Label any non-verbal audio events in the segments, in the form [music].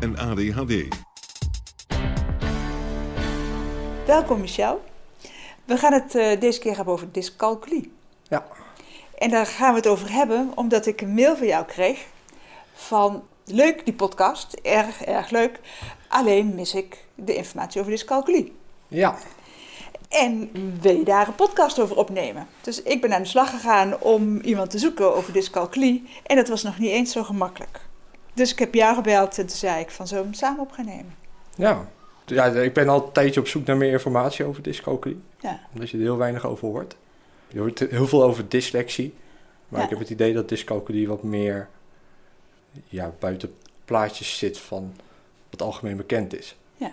en ADHD. Welkom Michel. We gaan het uh, deze keer hebben over dyscalculie. Ja. En daar gaan we het over hebben omdat ik een mail van jou kreeg van leuk die podcast, erg erg leuk. Alleen mis ik de informatie over dyscalculie. Ja. En wil je daar een podcast over opnemen? Dus ik ben aan de slag gegaan om iemand te zoeken over dyscalculie. En dat was nog niet eens zo gemakkelijk. Dus ik heb jou gebeld en toen zei ik van zo hem samen op gaan nemen. Ja. ja, ik ben al een tijdje op zoek naar meer informatie over dyscalculie. Ja. Omdat je er heel weinig over hoort. Je hoort heel veel over dyslexie. Maar Ja. ik heb het idee dat dyscalculie wat meer ja, buiten plaatjes zit van wat algemeen bekend is. Ja.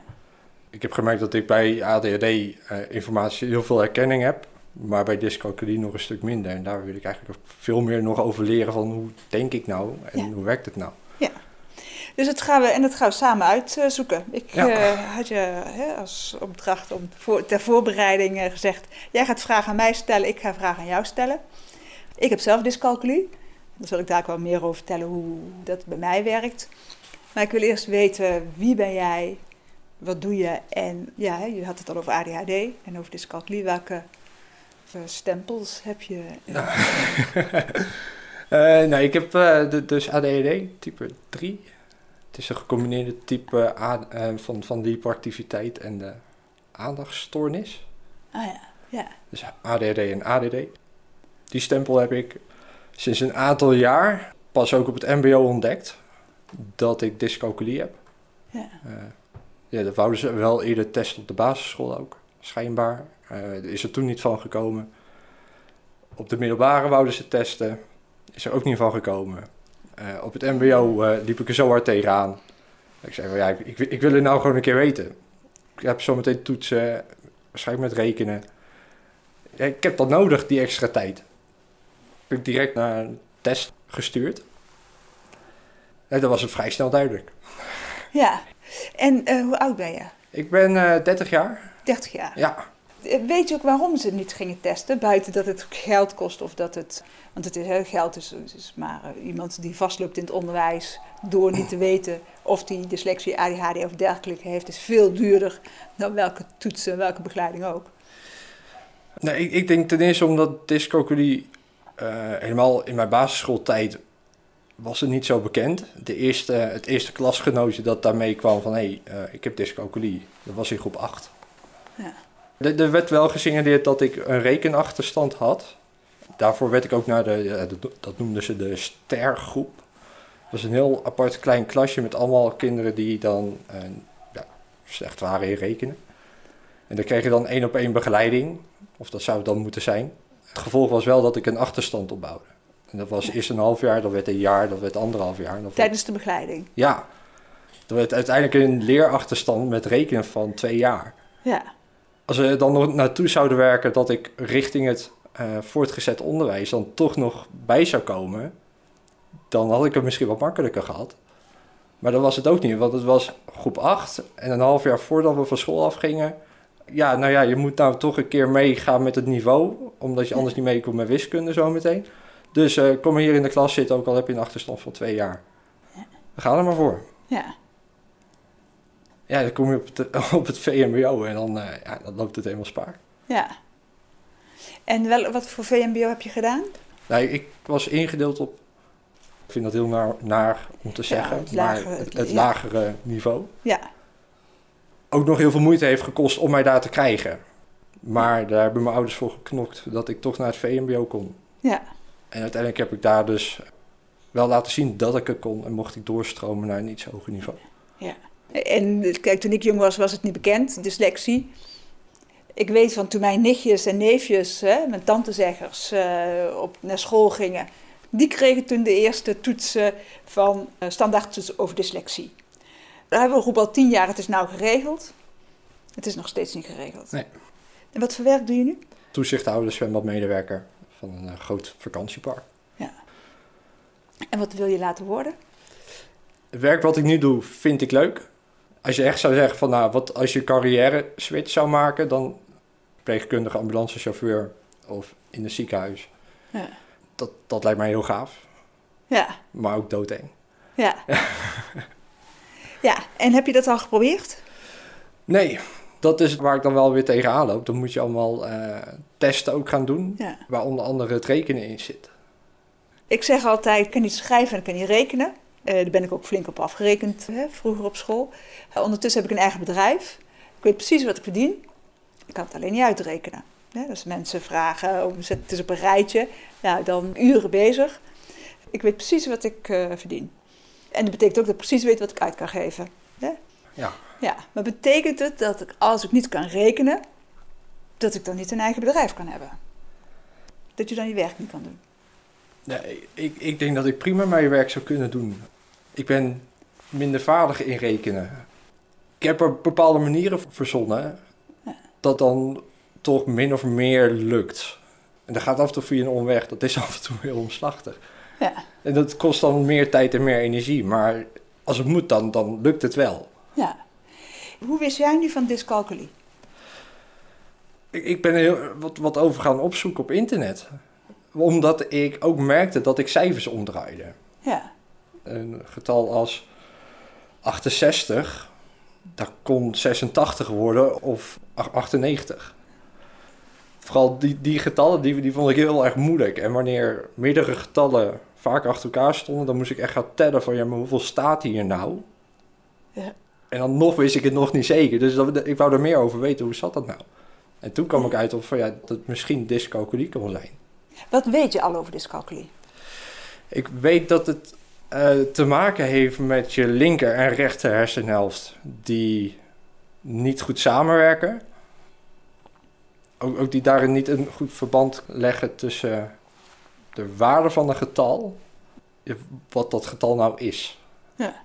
Ik heb gemerkt dat ik bij ADHD eh, informatie heel veel herkenning heb, maar bij dyscalculie nog een stuk minder. En daar wil ik eigenlijk veel meer nog over leren van hoe denk ik nou en Ja. hoe werkt het nou. Dus dat gaan we, en dat gaan we samen uitzoeken. Ik Ja. eh, had je hè, als opdracht om voor, ter voorbereiding eh, gezegd... jij gaat vragen aan mij stellen, ik ga vragen aan jou stellen. Ik heb zelf dyscalculie. Daar zal ik daar ook wel meer over vertellen hoe dat bij mij werkt. Maar ik wil eerst weten, wie ben jij? Wat doe je? En ja, hè, je had het al over ADHD en over dyscalculie. Welke eh, stempels heb je? [laughs] Nee, ik heb dus ADHD type 3. Het is een gecombineerde type eh, van, van de hyperactiviteit en de aandachtstoornis. Ah ja, ja. Dus ADHD en ADD. Die stempel heb ik sinds een aantal jaar pas ook op het mbo ontdekt. Dat ik dyscalculie heb. ja. Eh, ja, dat wouden ze wel eerder testen op de basisschool ook, schijnbaar. Er is er toen niet van gekomen. Op de middelbare wouden ze testen, is er ook niet van gekomen. Eh, op het mbo eh, liep ik er zo hard tegenaan. Ik zei van ja, ik, ik, ik wil het nou gewoon een keer weten. Ik heb zometeen toetsen, waarschijnlijk met rekenen. Ja, ik heb dat nodig, die extra tijd. Ik ik direct naar een test gestuurd. En dat was het vrij snel duidelijk. ja. En eh, hoe oud ben je? Ik ben eh 30 jaar. 30 jaar. Ja, Weet je ook waarom ze niet gingen testen? Buiten dat het geld kost of dat het. Want het is heel geld, is, is maar eh, iemand die vastloopt in het onderwijs. door niet te weten of die dyslexie, ADHD of dergelijke heeft, is veel duurder dan welke toetsen, welke begeleiding ook. Nee, ik, ik denk ten eerste omdat dyscalculie eh, helemaal in mijn basisschooltijd was het niet zo bekend. De eerste, het eerste klasgenootje dat daarmee kwam van hé, hey, eh, ik heb dyscalculie, dat was in groep 8. Ja. Er, er werd wel gesignaleerd dat ik een rekenachterstand had. Daarvoor werd ik ook naar de, dat, noemden ze de stergroep. Dat was een heel apart klein klasje met allemaal kinderen die dan eh, ja, slecht waren in rekenen. En dan kreeg je dan één op één begeleiding, of dat zou het dan moeten zijn. Het gevolg was wel dat ik een achterstand opbouwde. En dat was eerst een half jaar, dat werd een jaar, dat werd anderhalf jaar. Tijdens de begeleiding. ja, dat werd uiteindelijk een leerachterstand met rekenen van twee jaar. Ja, Als we dan nog naartoe zouden werken dat ik richting het eh, voortgezet onderwijs dan toch nog bij zou komen, dan had ik het misschien wat makkelijker gehad. Maar dat was het ook niet, want het was groep 8 en een half jaar voordat we van school afgingen. Ja, nou ja, je moet nou toch een keer meegaan met het niveau, omdat je anders niet meekomt met wiskunde zometeen. Dus eh, kom hier in de klas zitten, ook al heb je een achterstand van twee jaar. We gaan er maar voor. ja. Ja, dan kom je op het, [laughs] op het VMBO en dan, eh, ja, dan loopt het helemaal spaar. ja. En wel, wat voor VMBO heb je gedaan? Nee, ik was ingedeeld op, ik vind dat heel naar, naar om te Ja, zeggen, maar het, het ja. lagere niveau. Ja, ook nog heel veel moeite heeft gekost om mij daar te krijgen. Maar daar hebben mijn ouders voor geknokt dat ik toch naar het VMBO kon. Ja. En uiteindelijk heb ik daar dus wel laten zien dat ik het kon en mocht ik doorstromen naar een iets hoger niveau. En kijk, toen ik jong was, was het niet bekend, dyslexie. Ik weet van toen mijn nichtjes en neefjes, hè, mijn tantezeggers, eh, op, naar school gingen. Die kregen toen de eerste toetsen van uh, standaardtoetsen over dyslexie. Daar hebben we al tien jaar, het is nou geregeld. Het is nog steeds niet geregeld. Nee. En wat voor werk doe je nu? Toezichthouder, zwembadmedewerker van een uh, groot vakantiepark. En wat wil je laten worden? Het werk wat ik nu doe, vind ik leuk. Als je echt zou zeggen van, nou, wat als je carrière switch zou maken, dan verpleegkundige, ambulancechauffeur of in een ziekenhuis. Ja. Dat, dat lijkt mij heel gaaf, Ja, maar ook doodeng. ja. ja, en heb je dat al geprobeerd? Nee, dat is waar ik dan wel weer tegenaan loop. Dan moet je allemaal eh, testen ook gaan doen, Ja. waar onder andere het rekenen in zit. Ik zeg altijd, ik kan niet schrijven en ik kan niet rekenen. Eh, daar ben ik ook flink op afgerekend hè, vroeger op school. Eh, ondertussen heb ik een eigen bedrijf. Ik weet precies wat ik verdien. Ik kan het alleen niet uitrekenen. Hè, dus mensen vragen, om zet het eens op een rijtje. Nou, dan uren bezig. Ik weet precies wat ik eh, verdien. En dat betekent ook dat ik precies weet wat ik uit kan geven. Hè? Ja. Ja, maar betekent het dat ik, als ik niet kan rekenen, dat ik dan niet een eigen bedrijf kan hebben? Dat je dan je werk niet kan doen? Nee, ik, ik denk dat ik prima mijn werk zou kunnen doen. Ik ben minder vaardig in rekenen. Ik heb er bepaalde manieren voor verzonnen Ja. dat dan toch min of meer lukt. En dat gaat af en toe via een omweg. Dat is [laughs] af en toe heel omslachtig. Ja. En dat kost dan meer tijd en meer energie. Maar als het moet, dan, dan lukt het wel. Ja. Hoe wist jij nu van dyscalculie? Ik, ik ben heel, wat, wat over gaan opzoeken op internet. Omdat ik ook merkte dat ik cijfers omdraaide. Ja. Een getal als 68, dat kon 86 worden of ach- 98. Vooral die, die getallen, die, die vond ik heel erg moeilijk. En wanneer meerdere getallen vaak achter elkaar stonden, dan moest ik echt gaan tellen van, ja, maar hoeveel staat hier nou? Ja. En dan nog wist ik het nog niet zeker. Dus dat, ik wou er meer over weten, hoe zat dat nou? En toen kwam ik uit op van, ja, dat het misschien dyscalculie kon zijn. Wat weet je al over dyscalculie? Ik weet dat het eh, te maken heeft met je linker en rechter hersenhelft die niet goed samenwerken. Ook, ook die daarin niet een goed verband leggen tussen de waarde van een getal en wat dat getal nou is. Ja.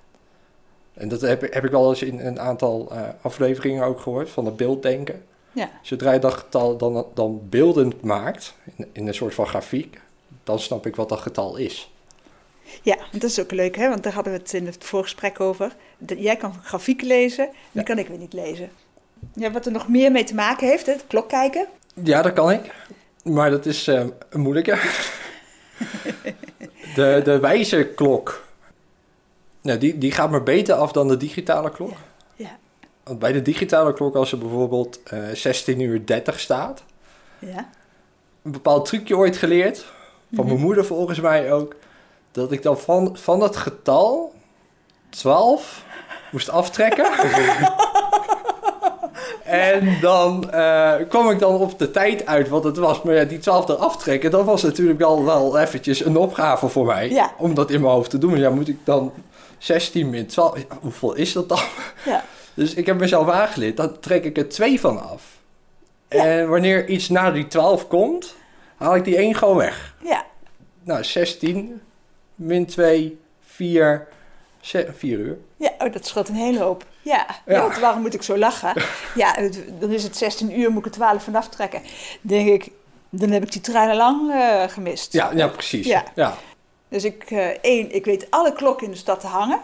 En dat heb, ik- heb ik wel eens in een aantal eh, afleveringen ook gehoord van het beelddenken. Ja. Zodra je dat getal dan, dan beeldend maakt, in, in een soort van grafiek, dan snap ik wat dat getal is. Ja, dat is ook leuk, hè? want daar hadden we het in het voorgesprek over. Jij kan grafieken lezen, die kan ik weer niet lezen. Ja, wat er nog meer mee te maken heeft, hè? het klok kijken. Ja, dat kan ik. Maar dat is eh, een moeilijke. [laughs] de, de wijze klok. Nou, die, die gaat me beter af dan de digitale klok. Ja. Want bij de digitale klok, als er bijvoorbeeld eh 16 uur 30 staat, Ja. een bepaald trucje ooit geleerd, van mijn moeder volgens mij ook, dat ik dan van, van dat getal 12 moest aftrekken. [laughs] en dan eh, kwam ik dan op de tijd uit wat het was. Maar ja, die 12 eraf trekken, dat was natuurlijk wel, wel eventjes een opgave voor mij. Ja. Om dat in mijn hoofd te doen. Ja, moet ik dan 16 min 12, ja, hoeveel is dat dan? Ja. Dus ik heb mezelf aangeleerd, dan trek ik er 2 van af. En wanneer iets na die 12 komt, haal ik die 1 gewoon weg. Ja. Nou, 16 min 2, 4, 4 uur. Ja, oh, dat scheelt een hele hoop. Ja, Ja. ja. want waarom moet ik zo lachen? [laughs] Ja, het- dan is het 16 uur, moet ik er 12 vanaf trekken. denk ik, dan heb ik die trein al lang eh, gemist. Ja, ja precies. Ja. Ja. Dus ik, eh, één, ik weet alle klokken in de stad te hangen.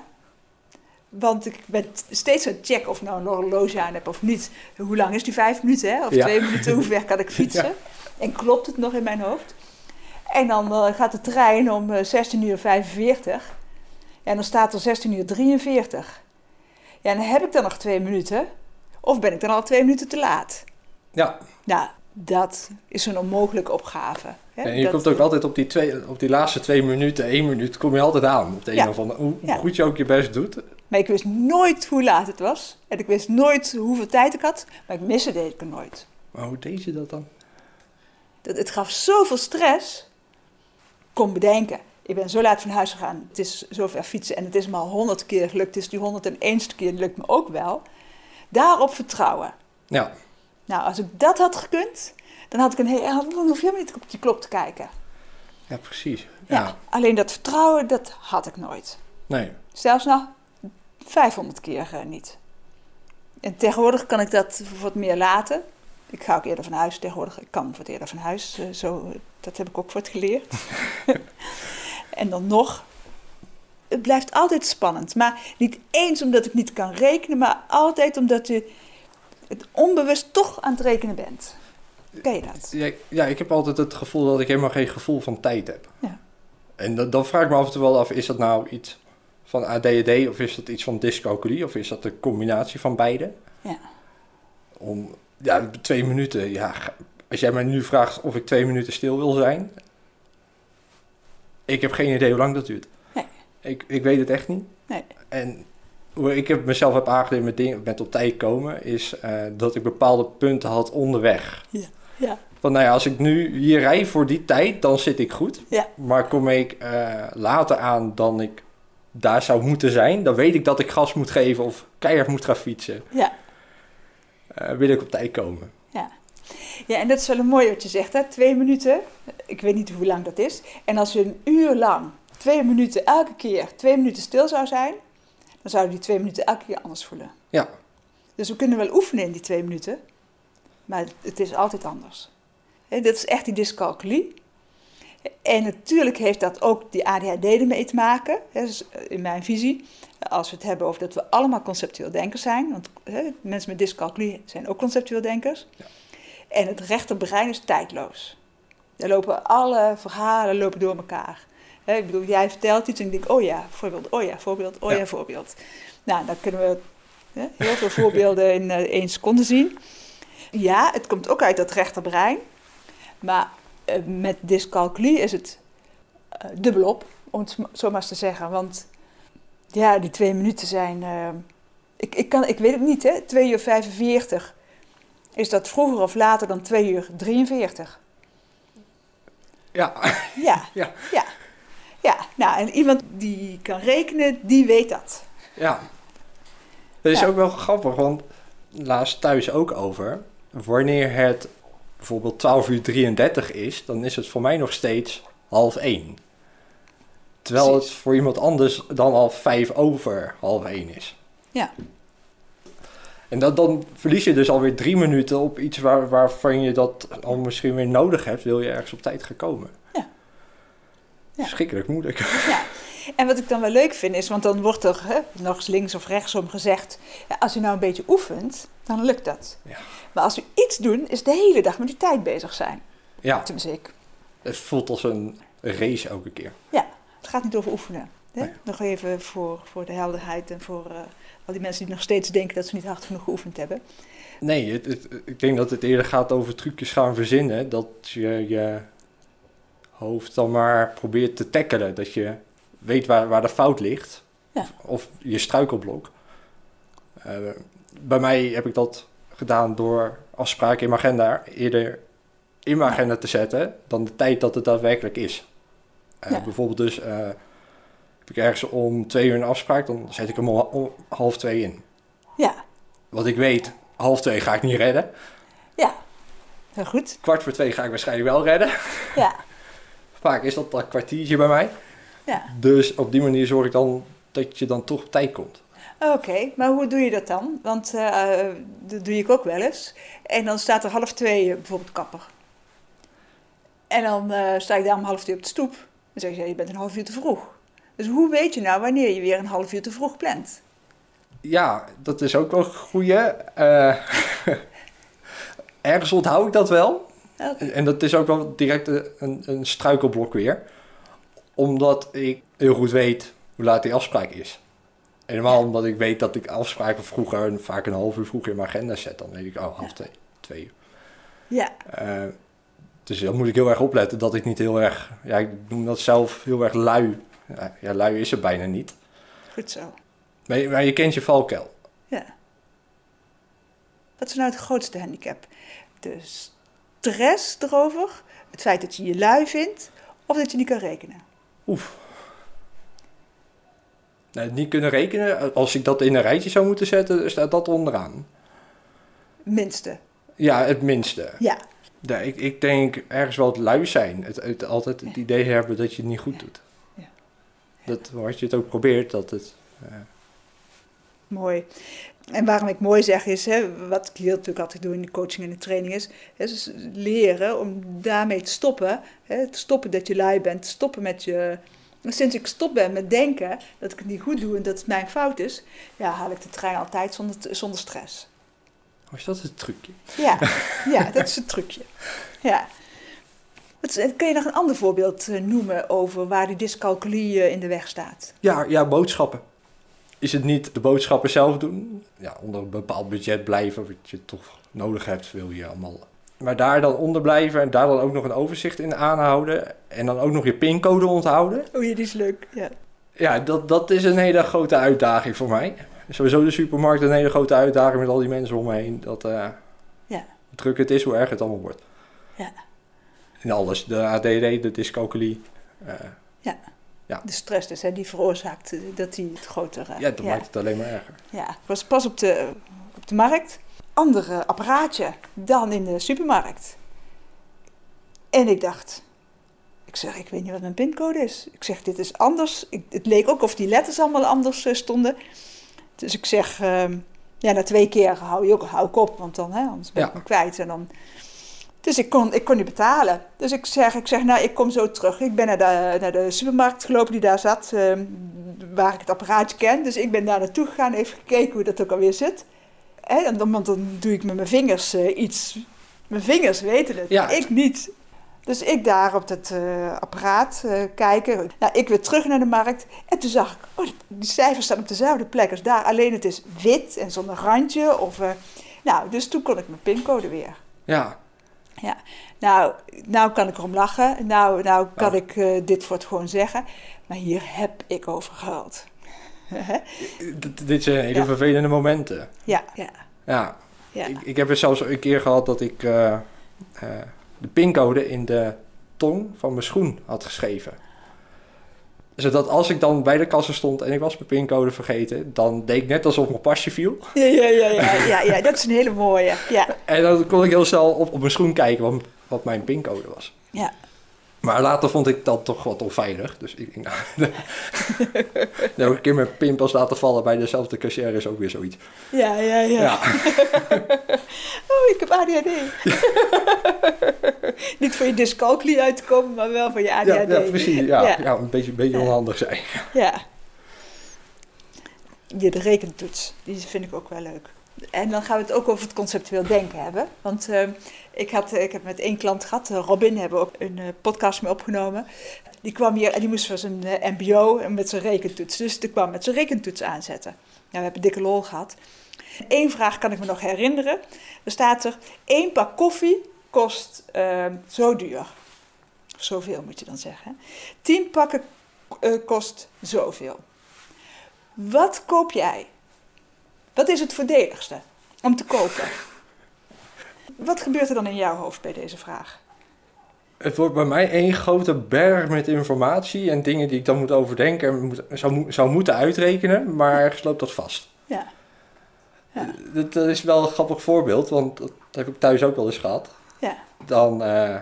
Want ik ben steeds aan het checken of ik nou een horloge aan heb of niet. Hoe lang is die vijf minuten, hè? Of Ja. twee minuten, hoe ver kan ik [laughs] fietsen? En klopt het nog in mijn hoofd? En dan eh, gaat de trein om eh 16 uur 45. En dan staat er 16 uur 43. Ja, en heb ik dan nog twee minuten? Of ben ik dan al twee minuten te laat? ja. Nou, dat is een onmogelijke opgave. Hè? En je Dat- komt ook altijd op die, twee, op die laatste twee minuten, één minuut, kom je altijd aan. Op de een of andere, hoe Ja. goed je ook je best doet. Maar ik wist nooit hoe laat het was. En ik wist nooit hoeveel tijd ik had. Maar ik miste deed ik er nooit. Maar hoe deed je dat dan? Dat, het gaf zoveel stress. Kom bedenken. Ik ben zo laat van huis gegaan. Het is zover fietsen en het is me al honderd keer gelukt. Het is die 101ste keer lukt me ook wel. Daarop vertrouwen. Ja, Nou, als ik dat had gekund, dan had ik een heel... Dan hoef je helemaal niet op die klok te kijken. ja precies. Ja. Ja. Alleen dat vertrouwen, dat had ik nooit. Nee, Zelfs nog 500 keer eh, niet. En tegenwoordig kan ik dat wat meer laten. Ik ga ook eerder van huis tegenwoordig. Ik kan wat eerder van huis. eh, Zo, dat heb ik ook wat geleerd. [laughs] en dan nog. Het blijft altijd spannend. Maar niet eens omdat ik niet kan rekenen, maar altijd omdat je het onbewust toch aan het rekenen bent. Ken je dat? ja, ja, ik heb altijd het gevoel dat ik helemaal geen gevoel van tijd heb. Ja. En dan, dan vraag ik me af en toe wel af, is dat nou iets van ADHD of is dat iets van dyscalculie of is dat een combinatie van beide? Ja. Om, ja, twee minuten, ja, als jij mij nu vraagt of ik twee minuten stil wil zijn, ik heb geen idee hoe lang dat duurt. Nee. Ik, ik weet het echt niet. Nee. En hoe ik heb mezelf heb aangeleerd met, dingen, met op tijd komen, is eh, dat ik bepaalde punten had onderweg. Ja. Van nou ja, als ik nu hier rij voor die tijd, dan zit ik goed. Ja. Maar kom ik eh, later aan dan ik daar zou moeten zijn, dan weet ik dat ik gas moet geven of keihard moet gaan fietsen. Ja. Eh, wil ik op tijd komen. Ja, en dat is wel een mooi wat je zegt, hè? Twee minuten. Ik weet niet hoe lang dat is. En als je een uur lang, twee minuten elke keer, twee minuten stil zou zijn, dan zouden die twee minuten elke keer anders voelen. Ja. Dus we kunnen wel oefenen in die twee minuten, maar het is altijd anders. Dat is echt die dyscalculie. En natuurlijk heeft dat ook die ADHD ermee te maken, dus in mijn visie. Als we het hebben over dat we allemaal conceptueel denkers zijn, want mensen met dyscalculie zijn ook conceptueel denkers. En het rechterbrein is tijdloos. Daar lopen alle verhalen lopen door elkaar. Ik bedoel, jij vertelt iets en ik denk, oh ja, voorbeeld, oh ja, voorbeeld, oh ja, Ja. voorbeeld. Nou, dan kunnen we heel veel voorbeelden in eh, één seconde zien. Ja, het komt ook uit dat rechterbrein. Maar eh, met dyscalculie is het eh, dubbelop, om het zo maar eens te zeggen. Want ja, die twee minuten zijn... eh, ik, ik, kan, ik weet het niet, hè. 2 uur 45. Is dat vroeger of later dan 2 uur 43? Ja, Ja. [laughs] Ja. Ja. Ja, nou, en iemand die kan rekenen, die weet dat. ja. Dat is Ja. ook wel grappig, want laatst thuis ook over. Wanneer het bijvoorbeeld 12 uur 33 is, dan is het voor mij nog steeds half 1. Terwijl Precies. het voor iemand anders dan al 5 over half 1 is. Ja. En dat, dan verlies je dus alweer drie minuten op iets waar, waarvan je dat al misschien weer nodig hebt, wil je ergens op tijd gaan komen. Ja. Ja. Verschrikkelijk moeilijk. Ja. En wat ik dan wel leuk vind is, want dan wordt er hè, nog eens links of rechtsom gezegd, ja, als u nou een beetje oefent, dan lukt dat. Ja. Maar als u iets doet, is de hele dag met uw tijd bezig zijn. Ja, Tenminste ik. het voelt als een race elke keer. Het gaat niet over oefenen. Hè? Nee. Nog even voor, voor de helderheid en voor eh, al die mensen die nog steeds denken dat ze niet hard genoeg geoefend hebben. Nee, het, het- ik denk dat het eerder gaat over trucjes gaan verzinnen. Dat je je hoofd dan maar probeert te tackelen. Dat je weet waar, waar de fout ligt. Ja. Of, of je struikelblok. Eh, bij mij heb ik dat gedaan door afspraken in mijn agenda eerder in mijn agenda te zetten dan de tijd dat het daadwerkelijk is. Eh, Ja. Bijvoorbeeld dus, eh, heb ik ergens om twee uur een afspraak, dan zet ik hem om, om half twee in. Ja, Want ik weet, half twee ga ik niet redden. ja. Heel goed. Kwart voor twee ga ik waarschijnlijk wel redden. Ja, [laughs] Vaak is dat een kwartiertje bij mij. ja. Dus op die manier zorg ik dan dat je dan toch op tijd komt. Oké, maar hoe doe je dat dan? Want eh, dat doe ik ook wel eens. En dan staat er half twee bijvoorbeeld kapper. En dan sta ik daar om half twee op de stoep. Dan zeg je, je bent een half uur te vroeg. Dus hoe weet je nou wanneer je weer een half uur te vroeg plant? Ja, dat is ook wel een goeie. Eh, [laughs] ergens onthoud ik dat wel. En dat is ook wel direct een, een struikelblok weer. Omdat ik heel goed weet hoe laat die afspraak is. En Helemaal omdat ik weet dat ik afspraken vroeger, vaak een half uur vroeger in mijn agenda zet. Dan weet ik, oh, half twee, twee uur. Ja, Eh, dus dan moet ik heel erg opletten dat ik niet heel erg... Ja, ik noem dat zelf heel erg lui. Ja, ja, lui is er bijna niet. goed zo. Maar je, maar je kent je valkuil. Ja. Wat is nou het grootste handicap? De stress erover, het feit dat je je lui vindt of dat je niet kan rekenen. Oef. Nou, niet kunnen rekenen, als ik dat in een rijtje zou moeten zetten, staat dat onderaan. Minste. Ja, het minste. Ja, Ja, ik, ik denk ergens wel het lui zijn. Het, het, altijd het idee hebben dat je het niet goed doet. Ja. Dat, als je het ook probeert, dat het... eh, mooi. En waarom ik mooi zeg is, hè, wat ik hier natuurlijk altijd doe in de coaching en de training is, is leren om daarmee te stoppen. Hè, te stoppen dat je lui bent, te stoppen met je... Sinds ik stop ben met denken dat ik het niet goed doe en dat het mijn fout is, ja, haal ik de trein altijd zonder, zonder stress. Was dat het trucje? Ja, [laughs] ja, dat is het trucje. Ja. Is- Kun je nog een ander voorbeeld eh, noemen over waar die dyscalculie eh, in de weg staat? Ja, ja, boodschappen. Is het niet de boodschappen zelf doen? Ja, onder een bepaald budget blijven, wat je toch nodig hebt, wil je allemaal. Maar daar dan onder blijven en daar dan ook nog een overzicht in aanhouden. En dan ook nog je pincode onthouden. Oh ja, die is leuk. Ja. Ja, dat, dat is een hele grote uitdaging voor mij. Sowieso de supermarkt een hele grote uitdaging met al die mensen om me heen. Dat, eh, Ja. Hoe druk het is, hoe erg het allemaal wordt. Ja. En alles, de ADD, de dyscalculie. eh, De stress dus, hè, die veroorzaakt eh, dat die het groter... ja, dat maakt het alleen maar erger. Ja, ik was pas op de, op de markt. Andere apparaatje dan in de supermarkt. En ik dacht, ik zeg, ik weet niet wat mijn pincode is. Ik zeg, dit is anders. Ik, het leek ook of die letters allemaal anders stonden. Dus ik zeg, ehm, ja, na twee keer hou, je ook, hou ik op, want dan, hè, anders ben ik Ja. me kwijt. En dan, dus ik kon, ik kon niet betalen. Dus ik zeg, ik zeg, nou, ik kom zo terug. Ik ben naar de, naar de supermarkt gelopen die daar zat, ehm, waar ik het apparaatje ken. Dus ik ben daar naartoe gegaan, even gekeken hoe dat ook alweer zit. Hè, en dan, want dan doe ik met mijn vingers eh, iets. Mijn vingers weten het, Ja. ik niet. Dus ik daar op dat eh, apparaat eh, kijken. Nou, ik weer terug naar de markt. En toen zag ik, oh, die cijfers staan op dezelfde plek als daar. Alleen het is wit en zonder randje. Of, eh, nou, dus toen kon ik mijn pincode weer. Ja, Nou, nou kan ik erom lachen. Nou, nou kan Ja. ik dit voor het gewoon zeggen. Maar hier heb ik over gehuild. [laughs] d- dit zijn hele Ja. vervelende momenten. ja, ja, Ja, ja. Ik, ik heb er zelfs een keer gehad dat ik de pincode in de tong van mijn schoen had geschreven. Zodat als ik dan bij de kassa stond en ik was mijn pincode vergeten, dan deed ik net alsof mijn pasje viel. Ja, ja, ja, ja, ja, ja, dat is een hele mooie. Ja, En dan kon ik heel snel op, op mijn schoen kijken wat, wat mijn pincode was. ja. Maar later vond ik dat toch wat onveilig. Dus ik denk, nou, [laughs] nou, een keer mijn pinpas laten vallen bij dezelfde cashier is ook weer zoiets. Ja, ja, ja. Ja, [laughs] Oh, ik heb ADHD. [laughs] Niet voor je dyscalculie uit te komen, maar wel voor je ADHD. ja, ja precies. Ja, Ja. ja. een beetje, een beetje onhandig zijn. Ja. Ja, de rekentoets, die vind ik ook wel leuk. En dan gaan we het ook over het conceptueel denken hebben. Want eh, ik, had, ik heb met één klant gehad, eh, Robin, hebben we ook een eh, podcast mee opgenomen. Die kwam hier en die moest voor zijn eh, mbo en met zijn rekentoets. Dus die kwam met zijn rekentoets aanzetten. Nou, we hebben dikke lol gehad. Eén vraag kan ik me nog herinneren. Er staat er, één pak koffie kost eh, zo duur. Zoveel moet je dan zeggen. Tien pakken eh, kost zoveel. Wat koop jij? Wat is het voordeligste om te kopen? Wat gebeurt er dan in jouw hoofd bij deze vraag? Het wordt bij mij één grote berg met informatie en dingen die ik dan moet overdenken en moet, zou, zou moeten uitrekenen, maar ergens loopt dat vast. Ja. Ja. Dat, dat is wel een grappig voorbeeld, want dat heb ik thuis ook wel eens gehad. Ja. Dan eh,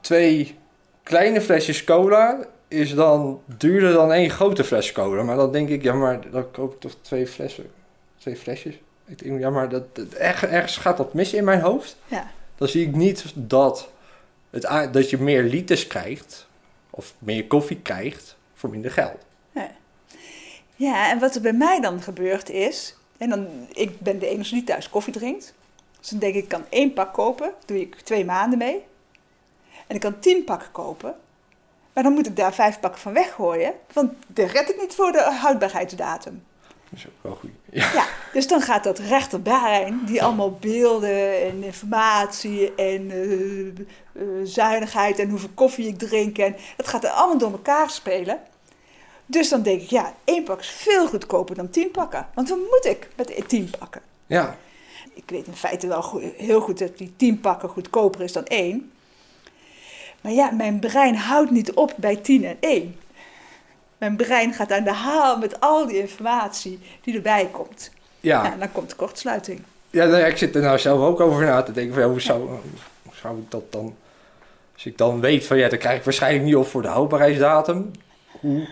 twee kleine flesjes cola is dan duurder dan één grote fles cola. Maar dan denk ik, ja, maar dan koop ik toch twee flessen, twee flesjes. Ik denk, ja, maar dat, dat- erg- ergens gaat dat mis in mijn hoofd. Ja. Dan zie ik niet dat, het, dat je meer liters krijgt, of meer koffie krijgt, voor minder geld. Ja, en wat er bij mij dan gebeurt is, en dan, ik ben de enige die thuis koffie drinkt. Dus dan denk ik, ik kan één pak kopen, doe ik twee maanden mee. En ik kan tien pakken kopen, maar dan moet ik daar vijf pakken van weggooien, want dat red ik niet voor de houdbaarheidsdatum. Dat is ook wel goed. Ja. Ja, dus dan gaat dat rechterbrein, die allemaal beelden en informatie en eh, eh, zuinigheid en hoeveel koffie ik drink en dat gaat er allemaal door elkaar spelen. Dus dan denk ik, ja, één pak is veel goedkoper dan tien pakken. Want wat moet ik met tien pakken? ja. Ik weet in feite wel goed- heel goed dat die tien pakken goedkoper is dan één. Maar ja, mijn brein houdt niet op bij tien en één. Mijn brein gaat aan de haal met al die informatie die erbij komt. Ja. Dan komt de kortsluiting. Ja, nou ja, ik zit er nou zelf ook over na te denken. Van, ja, hoe, zou, hoe zou ik dat dan... Als ik dan weet van ja, dan krijg ik waarschijnlijk niet op voor de houdbaarheidsdatum. Hoe?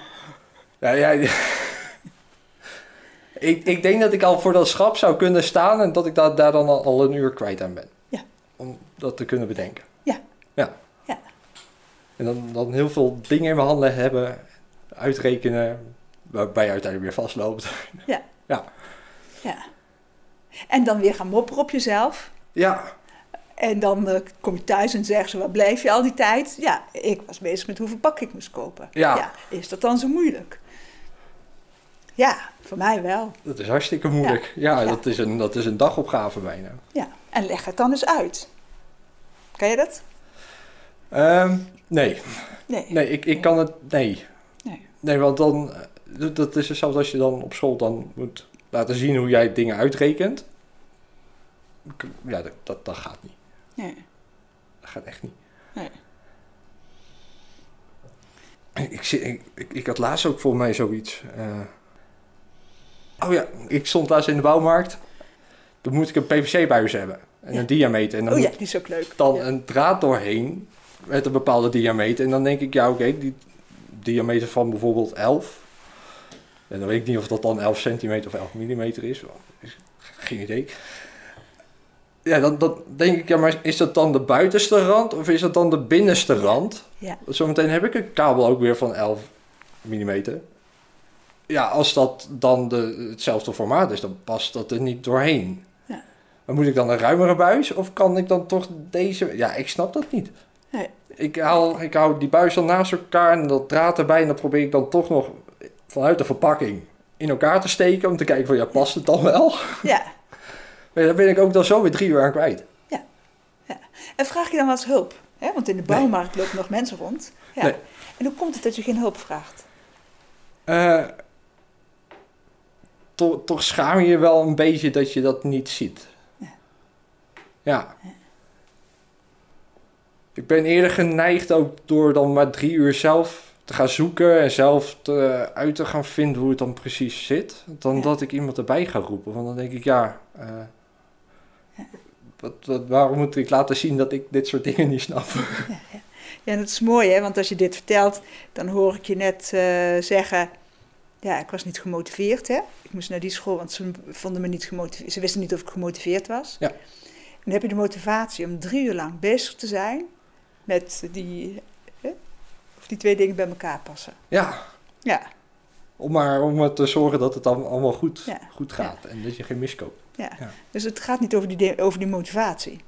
Ja, ja. [laughs] ik, ik denk dat ik al voor dat schap zou kunnen staan en dat ik daar, daar dan al, al een uur kwijt aan ben. Ja. Om dat te kunnen bedenken. Ja. Ja. Ja. En dan, dan heel veel dingen in mijn handen hebben, uitrekenen, waarbij je uiteindelijk weer vastloopt. [laughs] Ja. Ja. Ja. En dan weer gaan mopperen op jezelf. Ja, En dan eh, kom je thuis en zeggen ze, waar bleef je al die tijd? Ja, ik was bezig met hoeveel pak ik moest kopen. Ja. is dat dan zo moeilijk? Ja, voor mij wel. Dat is hartstikke moeilijk. Ja, Ja. Dat, is een, dat is een dagopgave bijna. Ja. En leg het dan eens uit. Kan je dat? Ehm, nee, Nee. nee ik, ik kan het. Nee. Nee. Nee, want dan. dat- is hetzelfde als je dan op school dan moet laten zien hoe jij dingen uitrekent. Ja, dat, dat, dat gaat niet. Nee. Dat gaat echt niet. Nee. Ik, ik, ik, ik had laatst ook volgens mij zoiets. eh. oh ja, ik stond laatst in de bouwmarkt. Dan moet ik een PVC-buis hebben. En een diameter. En dan Oh ja, die is ook leuk. dan Ja. een draad doorheen met een bepaalde diameter. En dan denk ik, ja oké, die diameter van bijvoorbeeld 11. En dan weet ik niet of dat dan 11 centimeter of 11 millimeter is. Is- Geen idee. Ja, dan, dan denk ik, ja, maar is dat dan de buitenste rand of is dat dan de binnenste rand? Ja. Zometeen heb ik een kabel ook weer van 11 millimeter. Ja, als dat dan de, hetzelfde formaat is, dan past dat er niet doorheen. Ja. Maar moet ik dan een ruimere buis of kan ik dan toch deze... Ja, ik snap dat niet. Nee. Ik, haal, ik hou die buis dan naast elkaar en dat draad erbij en dan probeer ik dan toch nog vanuit de verpakking in elkaar te steken om te kijken van ja, past het dan wel? ja. [laughs] Maar daar ben ik ook dan zo weer drie uur aan kwijt. En vraag je dan wel eens hulp? Hè? Want in de bouwmarkt lopen nog mensen rond. Ja. Nee. En hoe komt het dat je geen hulp vraagt? Eh, toch, toch schaam je je wel een beetje dat je dat niet ziet. Ja. Ja. Ik ben eerder geneigd ook door dan maar drie uur zelf te gaan zoeken en zelf te, uit te gaan vinden hoe het dan precies zit, dan Ja. dat ik iemand erbij ga roepen. Want dan denk ik, ja, eh, Ja. wat, wat, waarom moet ik laten zien dat ik dit soort dingen niet snap? Ja, en dat is mooi, hè? Want als je dit vertelt, dan hoor ik je net eh, zeggen... Ja, ik was niet gemotiveerd, hè? Ik moest naar die school, want ze vonden me niet gemotiveerd. Ze wisten niet of ik gemotiveerd was. Ja. En dan heb je de motivatie om drie uur lang bezig te zijn met die... Hè? Of die twee dingen bij elkaar passen. Ja, Ja, om maar om te zorgen dat het dan allemaal goed, Ja. goed gaat en dat je geen miskoopt. ja. Ja. Dus het gaat niet over die, over die motivatie.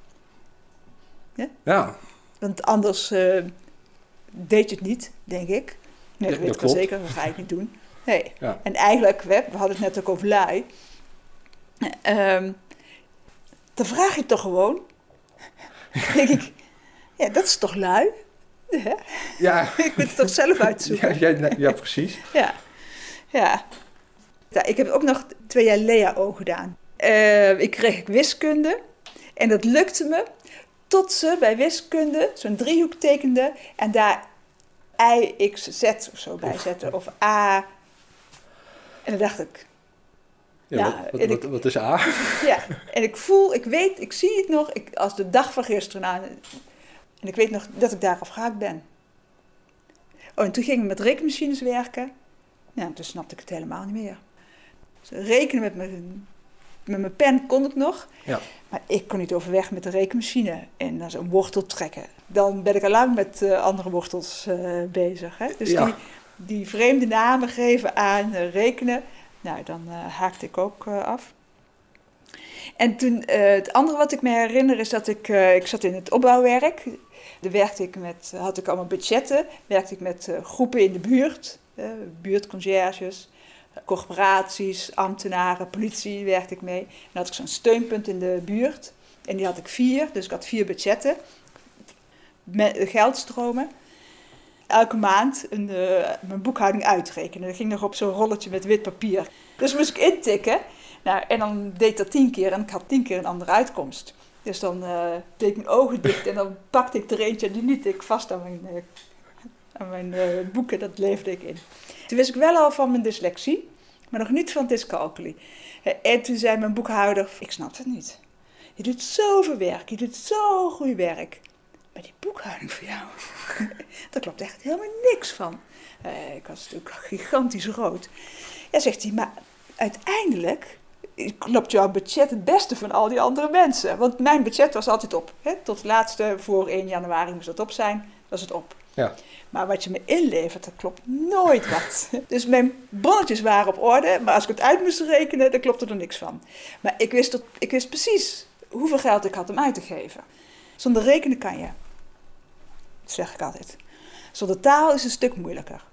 Ja, Want anders eh, deed je het niet, denk ik. Nee, dat weet ik wel zeker. Dat ga ik niet doen. Nee. [laughs] Ja. En eigenlijk, we, we hadden het net ook over lui. Ehm, dan vraag je toch gewoon. [laughs] denk ik, ja, dat is toch lui? Ja, [laughs] ik moet het toch zelf [laughs] uitzoeken. ja, ja precies. [laughs] Ja. ja. Ik heb ook nog twee jaar Lea-O gedaan. Eh, ik kreeg wiskunde en dat lukte me tot ze bij wiskunde zo'n driehoek tekende en daar I, X, Z of zo bij zetten. Of A. En dan dacht ik, Ja, wat, wat, en wat, ik- wat is A? ja. En ik voel, ik weet, ik zie het nog ik, als de dag van gisteren. Nou, en ik weet nog dat ik daar afgehaakt ben. Oh, en toen ging ik met rekenmachines werken. Ja, toen snapte ik het helemaal niet meer. Dus rekenen met mijn, met mijn pen kon ik nog. Ja. Maar ik kon niet overweg met de rekenmachine en dan zo'n wortel trekken. Dan ben ik al lang met eh, andere wortels eh, bezig. Hè? Dus Ja. die, die vreemde namen geven aan eh, rekenen, nou, dan haakte ik ook af. En toen, het andere wat ik me herinner is dat ik, ik zat in het opbouwwerk. Daar werkte ik met, had ik allemaal budgetten, werkte ik met eh, groepen in de buurt, eh, buurtconcierges. corporaties, ambtenaren, politie werkte ik mee. En dan had ik zo'n steunpunt in de buurt. En die had ik vier, dus ik had vier budgetten. Met geldstromen. Elke maand een, uh, mijn boekhouding uitrekenen. Dat ging nog op zo'n rolletje met wit papier. Dus moest ik intikken. Nou, en dan deed dat tien keer en ik had tien keer een andere uitkomst. Dus dan uh, deed ik mijn ogen dicht en dan pakte ik er eentje en die ik vast aan mijn, uh, aan mijn boeken. Dat leefde ik in. Toen wist ik wel al van mijn dyslexie, maar nog niet van dyscalculie. En toen zei mijn boekhouder, ik snap het niet. Je doet zoveel werk, je doet zo goed werk. Maar die boekhouding voor jou, [laughs] daar klopt echt helemaal niks van. Ik was natuurlijk gigantisch rood. Ja, zegt hij, maar uiteindelijk klopt jouw budget het beste van al die andere mensen. Want mijn budget was altijd op. Hè? Tot het laatste, voor 1 januari moest het op zijn, was het op. Ja. Maar wat je me inlevert, dat klopt nooit wat. [laughs] Dus mijn bonnetjes waren op orde, maar als ik het uit moest rekenen, dan klopte er niks van. Maar ik wist, tot, ik wist precies hoeveel geld ik had om uit te geven. Zonder rekenen kan je. Dat zeg ik altijd. Zonder taal is het een stuk moeilijker.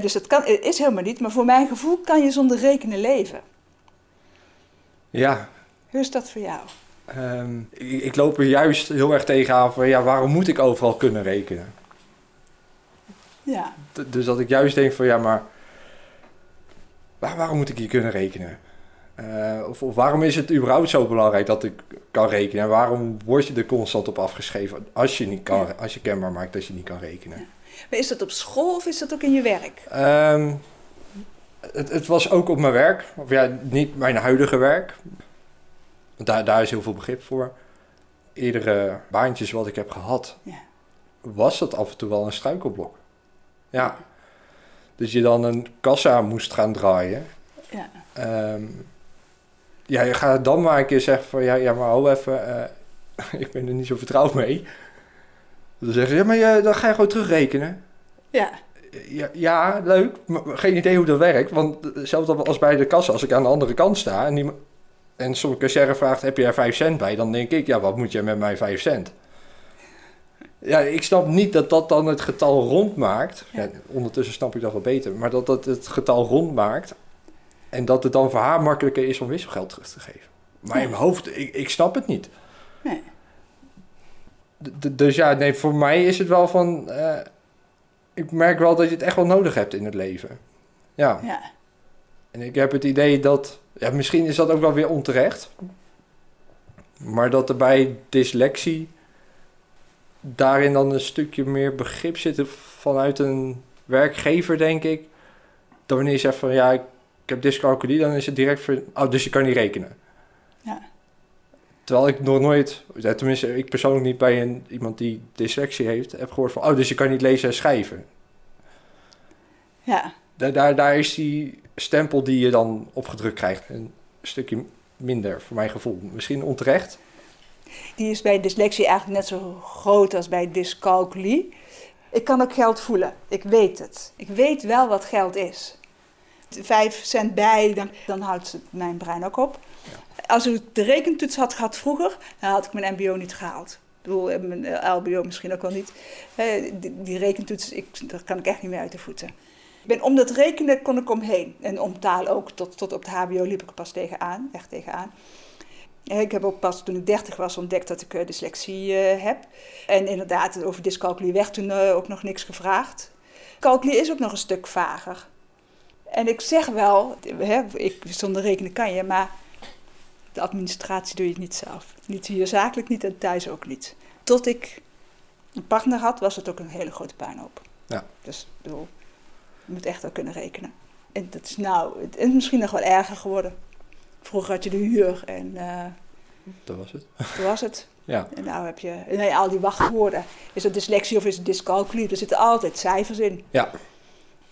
Dus dat kan, is helemaal niet, maar voor mijn gevoel kan je zonder rekenen leven. Ja. Hoe is dat voor jou? Um, ik, ik, loop er juist heel erg tegenaan van, ja, waarom moet ik overal kunnen rekenen? Ja. D dus dat ik juist denk van, ja, maar waar, waarom moet ik hier kunnen rekenen? Uh, of, of, waarom is het überhaupt zo belangrijk dat ik kan rekenen? En waarom word je er constant op afgeschreven als je, niet kan, ja. als je kenbaar maakt dat je niet kan rekenen? Ja. Maar is dat op school of is dat ook in je werk? Um, het, het, was ook op mijn werk. Of ja, niet mijn huidige werk. Want daar, daar is heel veel begrip voor. Eerdere baantjes wat ik heb gehad, ja. was dat af en toe wel een struikelblok. Ja. Dus je dan een kassa moest gaan draaien. Ja. Um, ja, je gaat dan maar een keer zeggen van... Ja, ja maar hou even, uh, [laughs] ik ben er niet zo vertrouwd mee. Dan zeggen ze, ja, maar je, dan ga je gewoon terugrekenen. Ja. Ja, ja, leuk. Maar geen idee hoe dat werkt. Want hetzelfde als bij de kassa, als ik aan de andere kant sta... en, die, en cashier vraagt, heb je er 5 cent bij? Dan denk ik, ja, wat moet je met mij 5 cent? Ja, ik snap niet dat dat dan het getal rond maakt. Ja. Ja, ondertussen snap ik dat wel beter. Maar dat dat het getal rond maakt... En dat het dan voor haar makkelijker is om wisselgeld terug te geven. Maar in mijn hoofd, ik, ik snap het niet. Nee. D dus ja, nee, voor mij is het wel van... Uh, ik merk wel dat je het echt wel nodig hebt in het leven. Ja. ja. En ik heb het idee dat... Ja, misschien is dat ook wel weer onterecht. Maar dat er bij dyslexie... daarin dan een stukje meer begrip zit vanuit een werkgever, denk ik. Dan wanneer je zegt van... ja, ik heb dyscalculie, dan is het direct voor... Oh, dus je kan niet rekenen. Terwijl ik nog nooit, tenminste ik persoonlijk niet bij een, iemand die dyslexie heeft, heb gehoord van... Oh, dus je kan niet lezen en schrijven. Ja. Daar, daar, daar is die stempel die je dan opgedrukt krijgt een stukje minder, voor mijn gevoel. Misschien onterecht. Die is bij dyslexie eigenlijk net zo groot als bij dyscalculie. Ik kan ook geld voelen. Ik weet het. Ik weet wel wat geld is vijf cent bij, dan, dan houdt mijn brein ook op. Als ik de rekentoets had gehad vroeger, dan had ik mijn MBO niet gehaald. Ik bedoel, mijn LBO misschien ook wel niet. Die, die rekentoets, ik, daar kan ik echt niet meer uit de voeten. Ik ben, om dat rekenen kon ik omheen. En om taal ook. Tot, tot op het HBO liep ik er pas tegenaan. Echt tegenaan. Ik heb ook pas toen ik 30 was ontdekt dat ik dyslexie heb. En inderdaad, over dyscalculie werd toen ook nog niks gevraagd. Calculie is ook nog een stuk vager. En ik zeg wel, hè, ik, zonder rekenen kan je, maar de administratie doe je niet zelf. Niet hier zakelijk niet en thuis ook niet. Tot ik een partner had, was het ook een hele grote puinhoop. Ja. Dus ik bedoel, je moet echt wel kunnen rekenen. En dat is nou, het is misschien nog wel erger geworden. Vroeger had je de huur en... Uh, dat was het. Dat was het. [laughs] Ja. En nou heb je nee, al die wachtwoorden. Is het dyslexie of is het dyscalculie? Er zitten altijd cijfers in. Ja.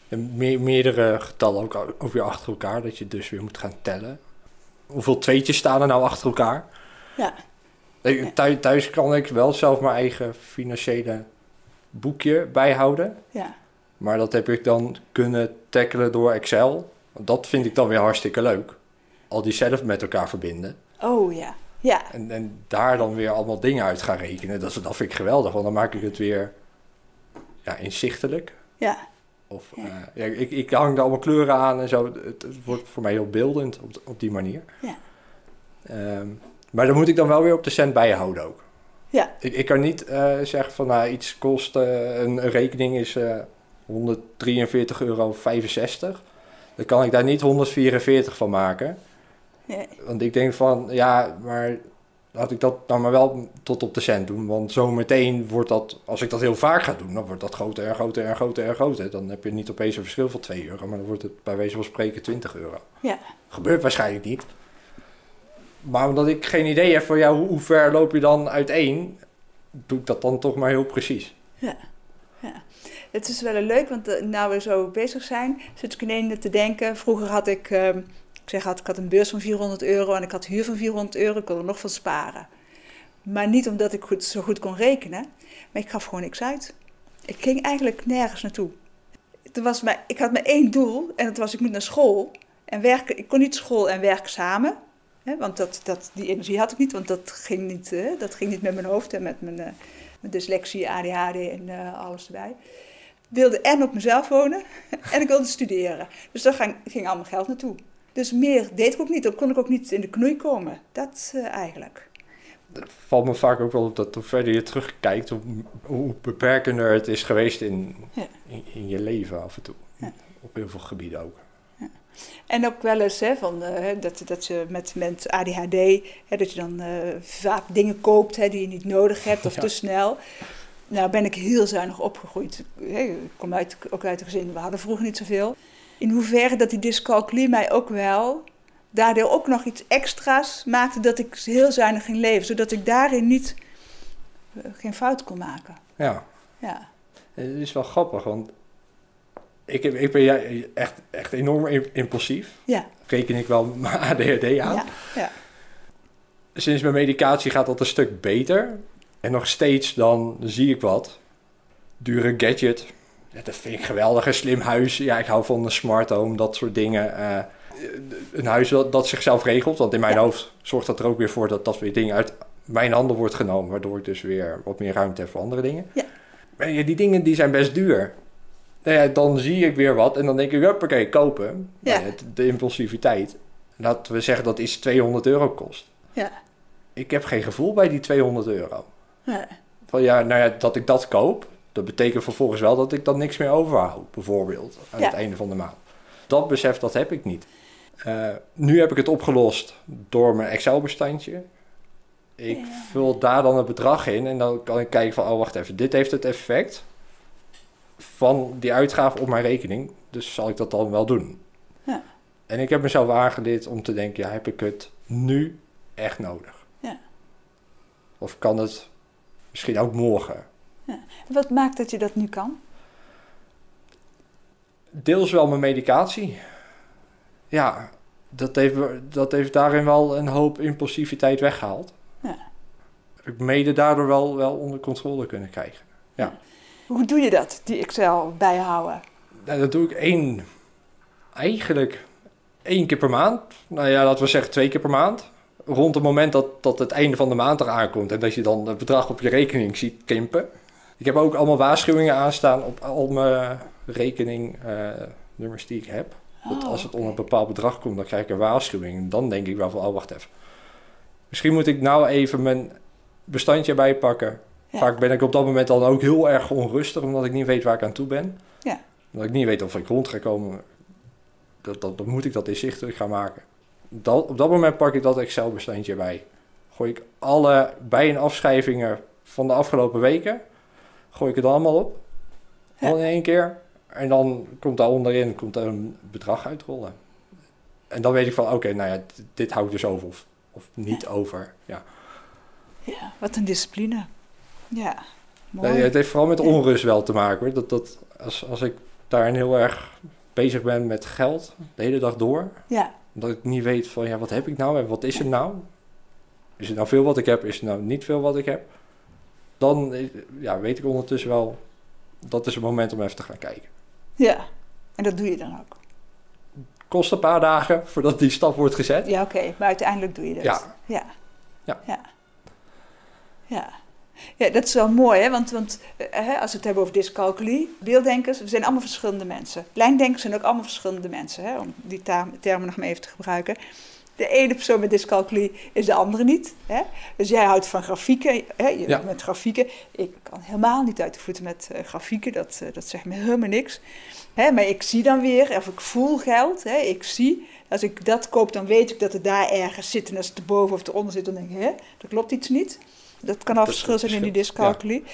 En me meerdere getallen ook, ook weer achter elkaar, dat je dus weer moet gaan tellen. Hoeveel tweetjes staan er nou achter elkaar? Ja. Thuis, thuis kan ik wel zelf mijn eigen financiële boekje bijhouden. Ja. Maar dat heb ik dan kunnen tackelen door Excel. Dat vind ik dan weer hartstikke leuk. Al die zelf met elkaar verbinden. Oh ja, ja. En, en daar dan weer allemaal dingen uit gaan rekenen. Dat, dat vind ik geweldig, want dan maak ik het weer ja, inzichtelijk. Ja. Of, Ja. eh, ja, ik, ik hang er allemaal kleuren aan en zo. Het, het wordt voor mij heel beeldend op, op die manier. Ja. Ehm, maar dan moet ik dan wel weer op de cent bijhouden ook. Ja. Ik, ik kan niet eh, zeggen van nou, iets kost, eh, een, een rekening is eh 143,65 euro. Dan kan ik daar niet 144 van maken. Nee. Want ik denk van, ja, maar laat ik dat nou maar wel tot op de cent doen. Want zometeen wordt dat, als ik dat heel vaak ga doen, dan wordt dat groter en groter en groter en groter. Dan heb je niet opeens een verschil van 2 euro, maar dan wordt het bij wijze van spreken 20 euro. Ja. Gebeurt waarschijnlijk niet. Maar omdat ik geen idee heb van, ja, hoe, hoe ver loop je dan uiteen, doe ik dat dan toch maar heel precies. Het is wel leuk, want uh, nou we zo bezig zijn, zit ik ineens te denken. Vroeger had ik, uh, ik zeg had, ik had een beurs van 400 euro en ik had huur van 400 euro. Ik kon er nog van sparen. Maar niet omdat ik goed, zo goed kon rekenen, maar ik gaf gewoon niks uit. Ik ging eigenlijk nergens naartoe. Er was maar, ik had maar één doel en dat was ik moet naar school en werken. Ik kon niet school en werk samen. Hè, want dat, dat, die energie had ik niet, want dat ging niet, hè, dat ging niet met mijn hoofd en met mijn, uh, mijn dyslexie, ADHD en uh, alles erbij wilde en op mezelf wonen [laughs] en ik wilde studeren. Dus daar ging, ging al mijn geld naartoe. Dus meer deed ik ook niet. Dan kon ik ook niet in de knoei komen. Dat uh, eigenlijk. Het valt me vaak ook wel op dat hoe verder je terugkijkt, hoe, hoe beperkender het is geweest in, ja. in, in, je leven af en toe. Ja. Op heel veel gebieden ook. Ja. En ook wel eens hè, van, uh, dat, dat je met, met ADHD, hè, dat je dan uh, vaak dingen koopt hè, die je niet nodig hebt of [laughs] te snel. Nou ben ik heel zuinig opgegroeid. Ik kom uit, ook uit een gezin, we hadden vroeger niet zoveel. In hoeverre dat die dyscalculie mij ook wel daardoor ook nog iets extra's maakte dat ik heel zuinig ging leven. Zodat ik daarin niet, uh, geen fout kon maken. Ja. ja. Het is wel grappig, want ik, ik ben echt, echt enorm impulsief. Ja. Reken ik wel [laughs] mijn ADHD aan. Ja. ja. Sinds mijn medicatie gaat dat een stuk beter. En nog steeds dan zie ik wat. Dure gadget. Dat vind ik geweldig. Een slim huis. Ja, ik hou van een smart home, dat soort dingen. Uh, een huis dat, dat, zichzelf regelt. Want in mijn ja. hoofd zorgt dat er ook weer voor dat dat weer dingen uit mijn handen wordt genomen. Waardoor ik dus weer wat meer ruimte heb voor andere dingen. Ja. Maar ja, die dingen die zijn best duur. Nou ja, dan zie ik weer wat en dan denk ik, huppakee, kopen. Ja. Nou de impulsiviteit. Laten we zeggen dat iets 200 euro kost. Ja. Ik heb geen gevoel bij die 200 euro. Nee. Van ja, nou ja, dat ik dat koop, dat betekent vervolgens wel dat ik dan niks meer overhoud, bijvoorbeeld, aan Ja. het einde van de maand. Dat besef, dat heb ik niet. Eh, nu heb ik het opgelost door mijn Excel-bestandje. Ik Ja. vul daar dan het bedrag in en dan kan ik kijken van, oh wacht even, dit heeft het effect van die uitgave op mijn rekening, dus zal ik dat dan wel doen. Ja. En ik heb mezelf aangeleerd om te denken, ja, heb ik het nu echt nodig? Ja. Of kan het misschien ook morgen? Wat maakt dat je dat nu kan? Deels wel mijn medicatie. Ja, dat heeft, dat heeft daarin wel een hoop impulsiviteit weggehaald. Ja. Heb ik mede daardoor wel, wel onder controle kunnen krijgen. Hoe doe je dat, die Excel bijhouden? Nou, dat doe ik één, eigenlijk één keer per maand. Nou ja, laten we zeggen twee keer per maand. Rond het moment dat, dat het einde van de maand eraan komt en dat je dan het bedrag op je rekening ziet kimpen. Ik heb ook allemaal waarschuwingen aanstaan op al mijn rekeningnummers die ik heb. Dat Oh, als het onder een bepaald bedrag komt, dan krijg ik een waarschuwing. Dan denk ik wel van, oh wacht even. Misschien moet ik nou even mijn bestandje bijpakken. Ja. Vaak ben ik op dat moment dan ook heel erg onrustig, omdat ik niet weet waar ik aan toe ben. Ja. Omdat ik niet weet of ik rond ga komen. Dat, dat, dan moet ik dat inzichtelijk gaan maken. Dat, op dat moment pak ik dat Excel-bestandje bij. Gooi ik alle bij- en afschrijvingen van de afgelopen weken, gooi ik het allemaal op. Ja. Al in één keer. En dan komt daar onderin komt er een bedrag uitrollen. En dan weet ik van, oké, nou ja, dit, dit hou ik dus over of, of niet over. Ja. Ja, wat een discipline. Ja, mooi. Nee, het heeft vooral met onrust wel te maken. Hoor. Dat, dat, als, als ik daarin heel erg bezig ben met geld, de hele dag door, Ja, dat ik niet weet van, ja, wat heb ik nou en wat is er nou? Is het nou veel wat ik heb? Is het nou niet veel wat ik heb? Dan eh, ja, weet ik ondertussen wel, dat is het moment om even te gaan kijken. ja. En dat doe je dan ook. Kost een paar dagen voordat die stap wordt gezet. Ja, oké. Maar uiteindelijk doe je dat. Ja. Ja. Ja. Ja. Ja. Ja, dat is wel mooi, hè? want, want eh, hè, als we het hebben over dyscalculie, beelddenkers, we zijn allemaal verschillende mensen. Lijndenkers zijn ook allemaal verschillende mensen, hè? om die term- termen nog maar even te gebruiken. De ene persoon met dyscalculie is de andere niet. Hè? Dus jij houdt van grafieken, hè? je Ja. met grafieken. Ik kan helemaal niet uit de voeten met eh, grafieken, dat, eh, dat zegt me helemaal niks. Hè? Maar ik zie dan weer, of ik voel geld, hè? ik zie. Als ik dat koop, dan weet ik dat het daar ergens zit. En als het erboven of eronder zit, dan denk ik, hè, er klopt iets niet. Dat kan al Dat verschil zijn in die ja. dyscalculie.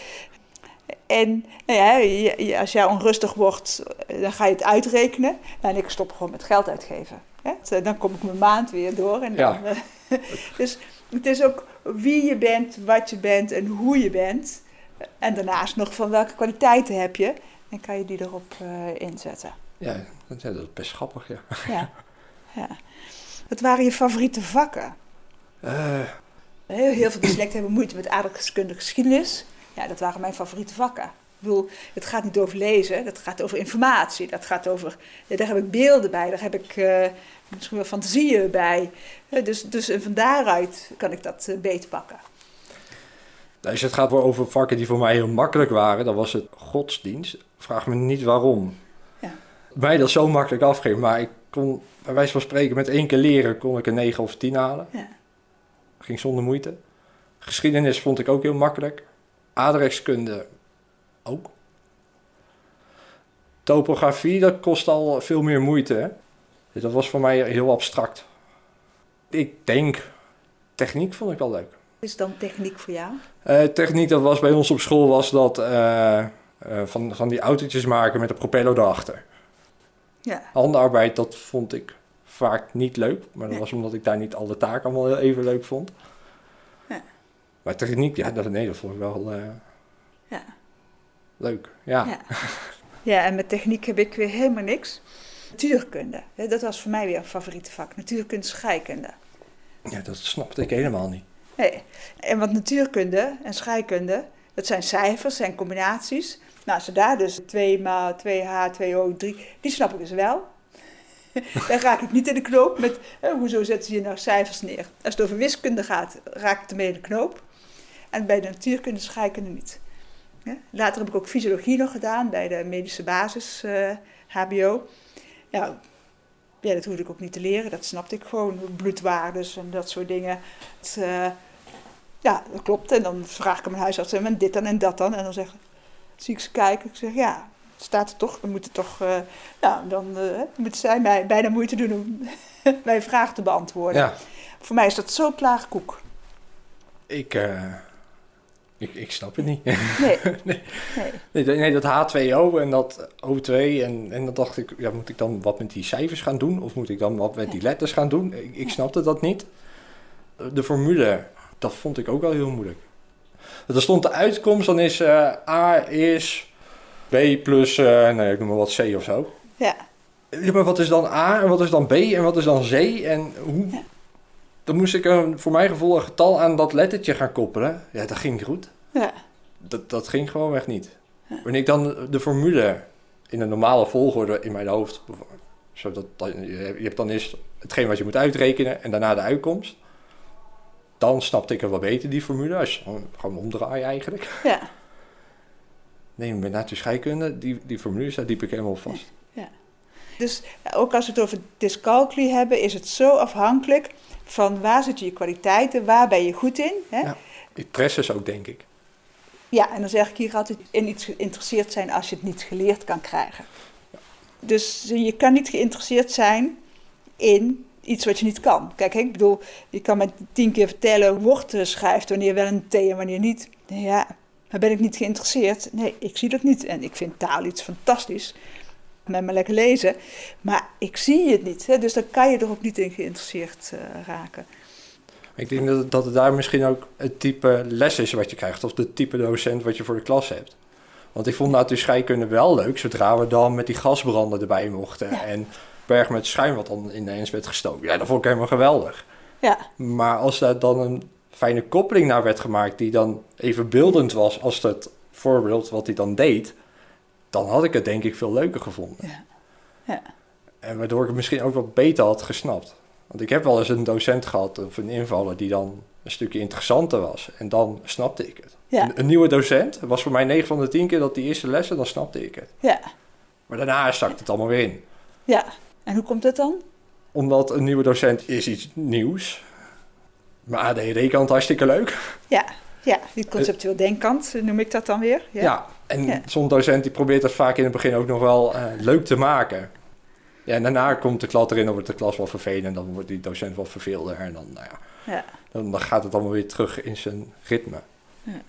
En nou ja, als jij onrustig wordt, eh, dan ga je het uitrekenen. En ik stop gewoon met geld uitgeven. Hè? Dan kom ik mijn maand weer door. En dan, Ja. eh, [laughs] dus het is ook wie je bent, wat je bent en hoe je bent. En daarnaast nog van welke kwaliteiten heb je. En kan je die erop eh, inzetten. Ja, dat, is best grappig, ja. Ja. ja. Wat waren je favoriete vakken? Eh, Heel, heel veel dyslecten hebben moeite met aardrijkskunde geschiedenis. Ja, dat waren mijn favoriete vakken. Bedoel, het gaat niet over lezen, dat gaat over informatie. Dat gaat over, daar heb ik beelden bij, daar heb ik eh, misschien wel fantasieën bij. Dus, dus en van daaruit kan ik dat eh, beter pakken. nou, als het gaat wel over vakken die voor mij heel makkelijk waren, dan was het godsdienst. Vraag me niet waarom. Ja. Mij dat zo makkelijk afging, maar ik kon, bij wijze van spreken, met één keer leren kon ik een 9 of 10 halen. Ja. Ging zonder moeite. Geschiedenis vond ik ook heel makkelijk. Aardrijkskunde ook. Topografie, dat kost al veel meer moeite. Hè? Dus dat was voor mij heel abstract. Ik denk, techniek vond ik wel leuk. Is dan techniek voor jou? Eh, techniek, dat was bij ons op school, was dat eh, eh, van, van die autootjes maken met een propeller erachter. Ja. Handenarbeid, dat vond ik vaak niet leuk. Maar dat was omdat ik daar niet alle taken allemaal heel even leuk vond. Ja. Maar techniek, ja, dat, nee, dat vond ik wel Ja. Leuk. Ja. Ja. Ja, en met techniek heb ik weer helemaal niks. Natuurkunde, hè, dat was voor mij weer een favoriete vak. Natuurkunde, scheikunde. ja, dat snapte ik helemaal niet. Nee. En wat natuurkunde en scheikunde, dat zijn cijfers, zijn combinaties. Nou, als ze daar dus 2 maal 2h, 2o, 3, die snap ik dus wel. [laughs] Daar raak ik niet in de knoop met, hè, hoezo zetten ze hier nou cijfers neer? Als het over wiskunde gaat, raak ik ermee in de knoop. En bij de natuurkunde, scheikunde niet. Later heb ik ook fysiologie nog gedaan bij de medische basis eh, HBO. Ja, ja, dat hoefde ik ook niet te leren, dat snapte ik gewoon. Bloedwaardes en dat soort dingen. Het, eh, ja, dat klopt. En dan vraag ik aan mijn huisarts, en dit dan en dat dan. En dan zeg, zie ik ze kijken. Ik zeg, ja, staat er toch. We moeten toch, eh, nou, dan eh moeten zij mij bijna moeite doen om [laughs] mijn vraag te beantwoorden. Ja, Voor mij is dat zo klaar koek. ik, eh, ik, ik snap het niet. [laughs] Nee, Nee. nee. Nee, dat- nee, dat H2O en dat O2 en, en dan dacht ik, ja, moet ik dan wat met die cijfers gaan doen? Of moet ik dan wat met die letters gaan doen? Ik, ik snapte dat niet. De formule, dat vond ik ook wel heel moeilijk. Er stond de uitkomst, dan is eh, A is B plus, eh nee, ik noem maar wat C of zo. Ja, Ja, maar wat is dan A en wat is dan B en wat is dan C en hoe... Ja. Dan moest ik een, voor mijn gevoel een getal aan dat lettertje gaan koppelen. Ja, dat ging niet goed. ja, Dat, dat ging gewoon echt niet. Wanneer ik dan de formule in een normale volgorde in mijn hoofd... Zodat je hebt dan eerst hetgeen wat je moet uitrekenen en daarna de uitkomst. Dan snapte ik het wel beter, die formule. Als je gewoon- omdraaien eigenlijk. ja. Nee, met natuur scheikunde, die, die formules, daar diep ik helemaal vast. Dus ook als we het over dyscalculie hebben, is het zo afhankelijk van waar zitten je kwaliteiten, waar ben je goed in. Hè? Ja. Interesses ook, denk ik. Ja, en dan zeg ik hier altijd in iets geïnteresseerd zijn als je het niet geleerd kan krijgen. Dus je kan niet geïnteresseerd zijn in iets wat je niet kan. Kijk, ik bedoel, je kan me tien keer vertellen hoe woord schrijft, wanneer wel een T en wanneer niet. Ja, maar ben ik niet geïnteresseerd? Nee, ik zie dat niet. En ik vind taal iets fantastisch. Met me lekker lezen. Maar ik zie het niet. Hè? Dus dan kan je er ook niet in geïnteresseerd eh, raken. Ik denk dat, dat het daar misschien ook het type les is wat je krijgt. Of de type docent wat je voor de klas hebt. Want ik vond natuur scheikunde wel leuk. Zodra we dan met die gasbranden erbij mochten. Ja. En berg met schuim wat dan ineens werd gestoken. Ja, dat vond ik helemaal geweldig. Ja, Maar als daar dan een fijne koppeling naar werd gemaakt. Die dan even beeldend was als het voorbeeld wat hij dan deed. Dan had ik het denk ik veel leuker gevonden. ja, ja. En waardoor ik het misschien ook wat beter had gesnapt. Want ik heb wel eens een docent gehad, of een invaller, die dan een stukje interessanter was. En dan snapte ik het. Ja. Een, een nieuwe docent was voor mij 9 van de 10 keer dat die eerste lessen, dan snapte ik het. Ja. Maar daarna stak het allemaal weer in. Ja. En hoe komt dat dan? Omdat een nieuwe docent is iets nieuws. Maar ADHD-kant hartstikke leuk. Ja. Ja, die conceptueel denkkant noem ik dat dan weer. Ja, Ja. En Ja. zo'n docent die probeert dat vaak in het begin ook nog wel eh, leuk te maken. Ja, en daarna komt de klas erin, dan wordt de klas wel vervelend. En dan wordt die docent wat verveelder. En dan, nou ja, Ja. dan, dan gaat het allemaal weer terug in zijn ritme. Ja.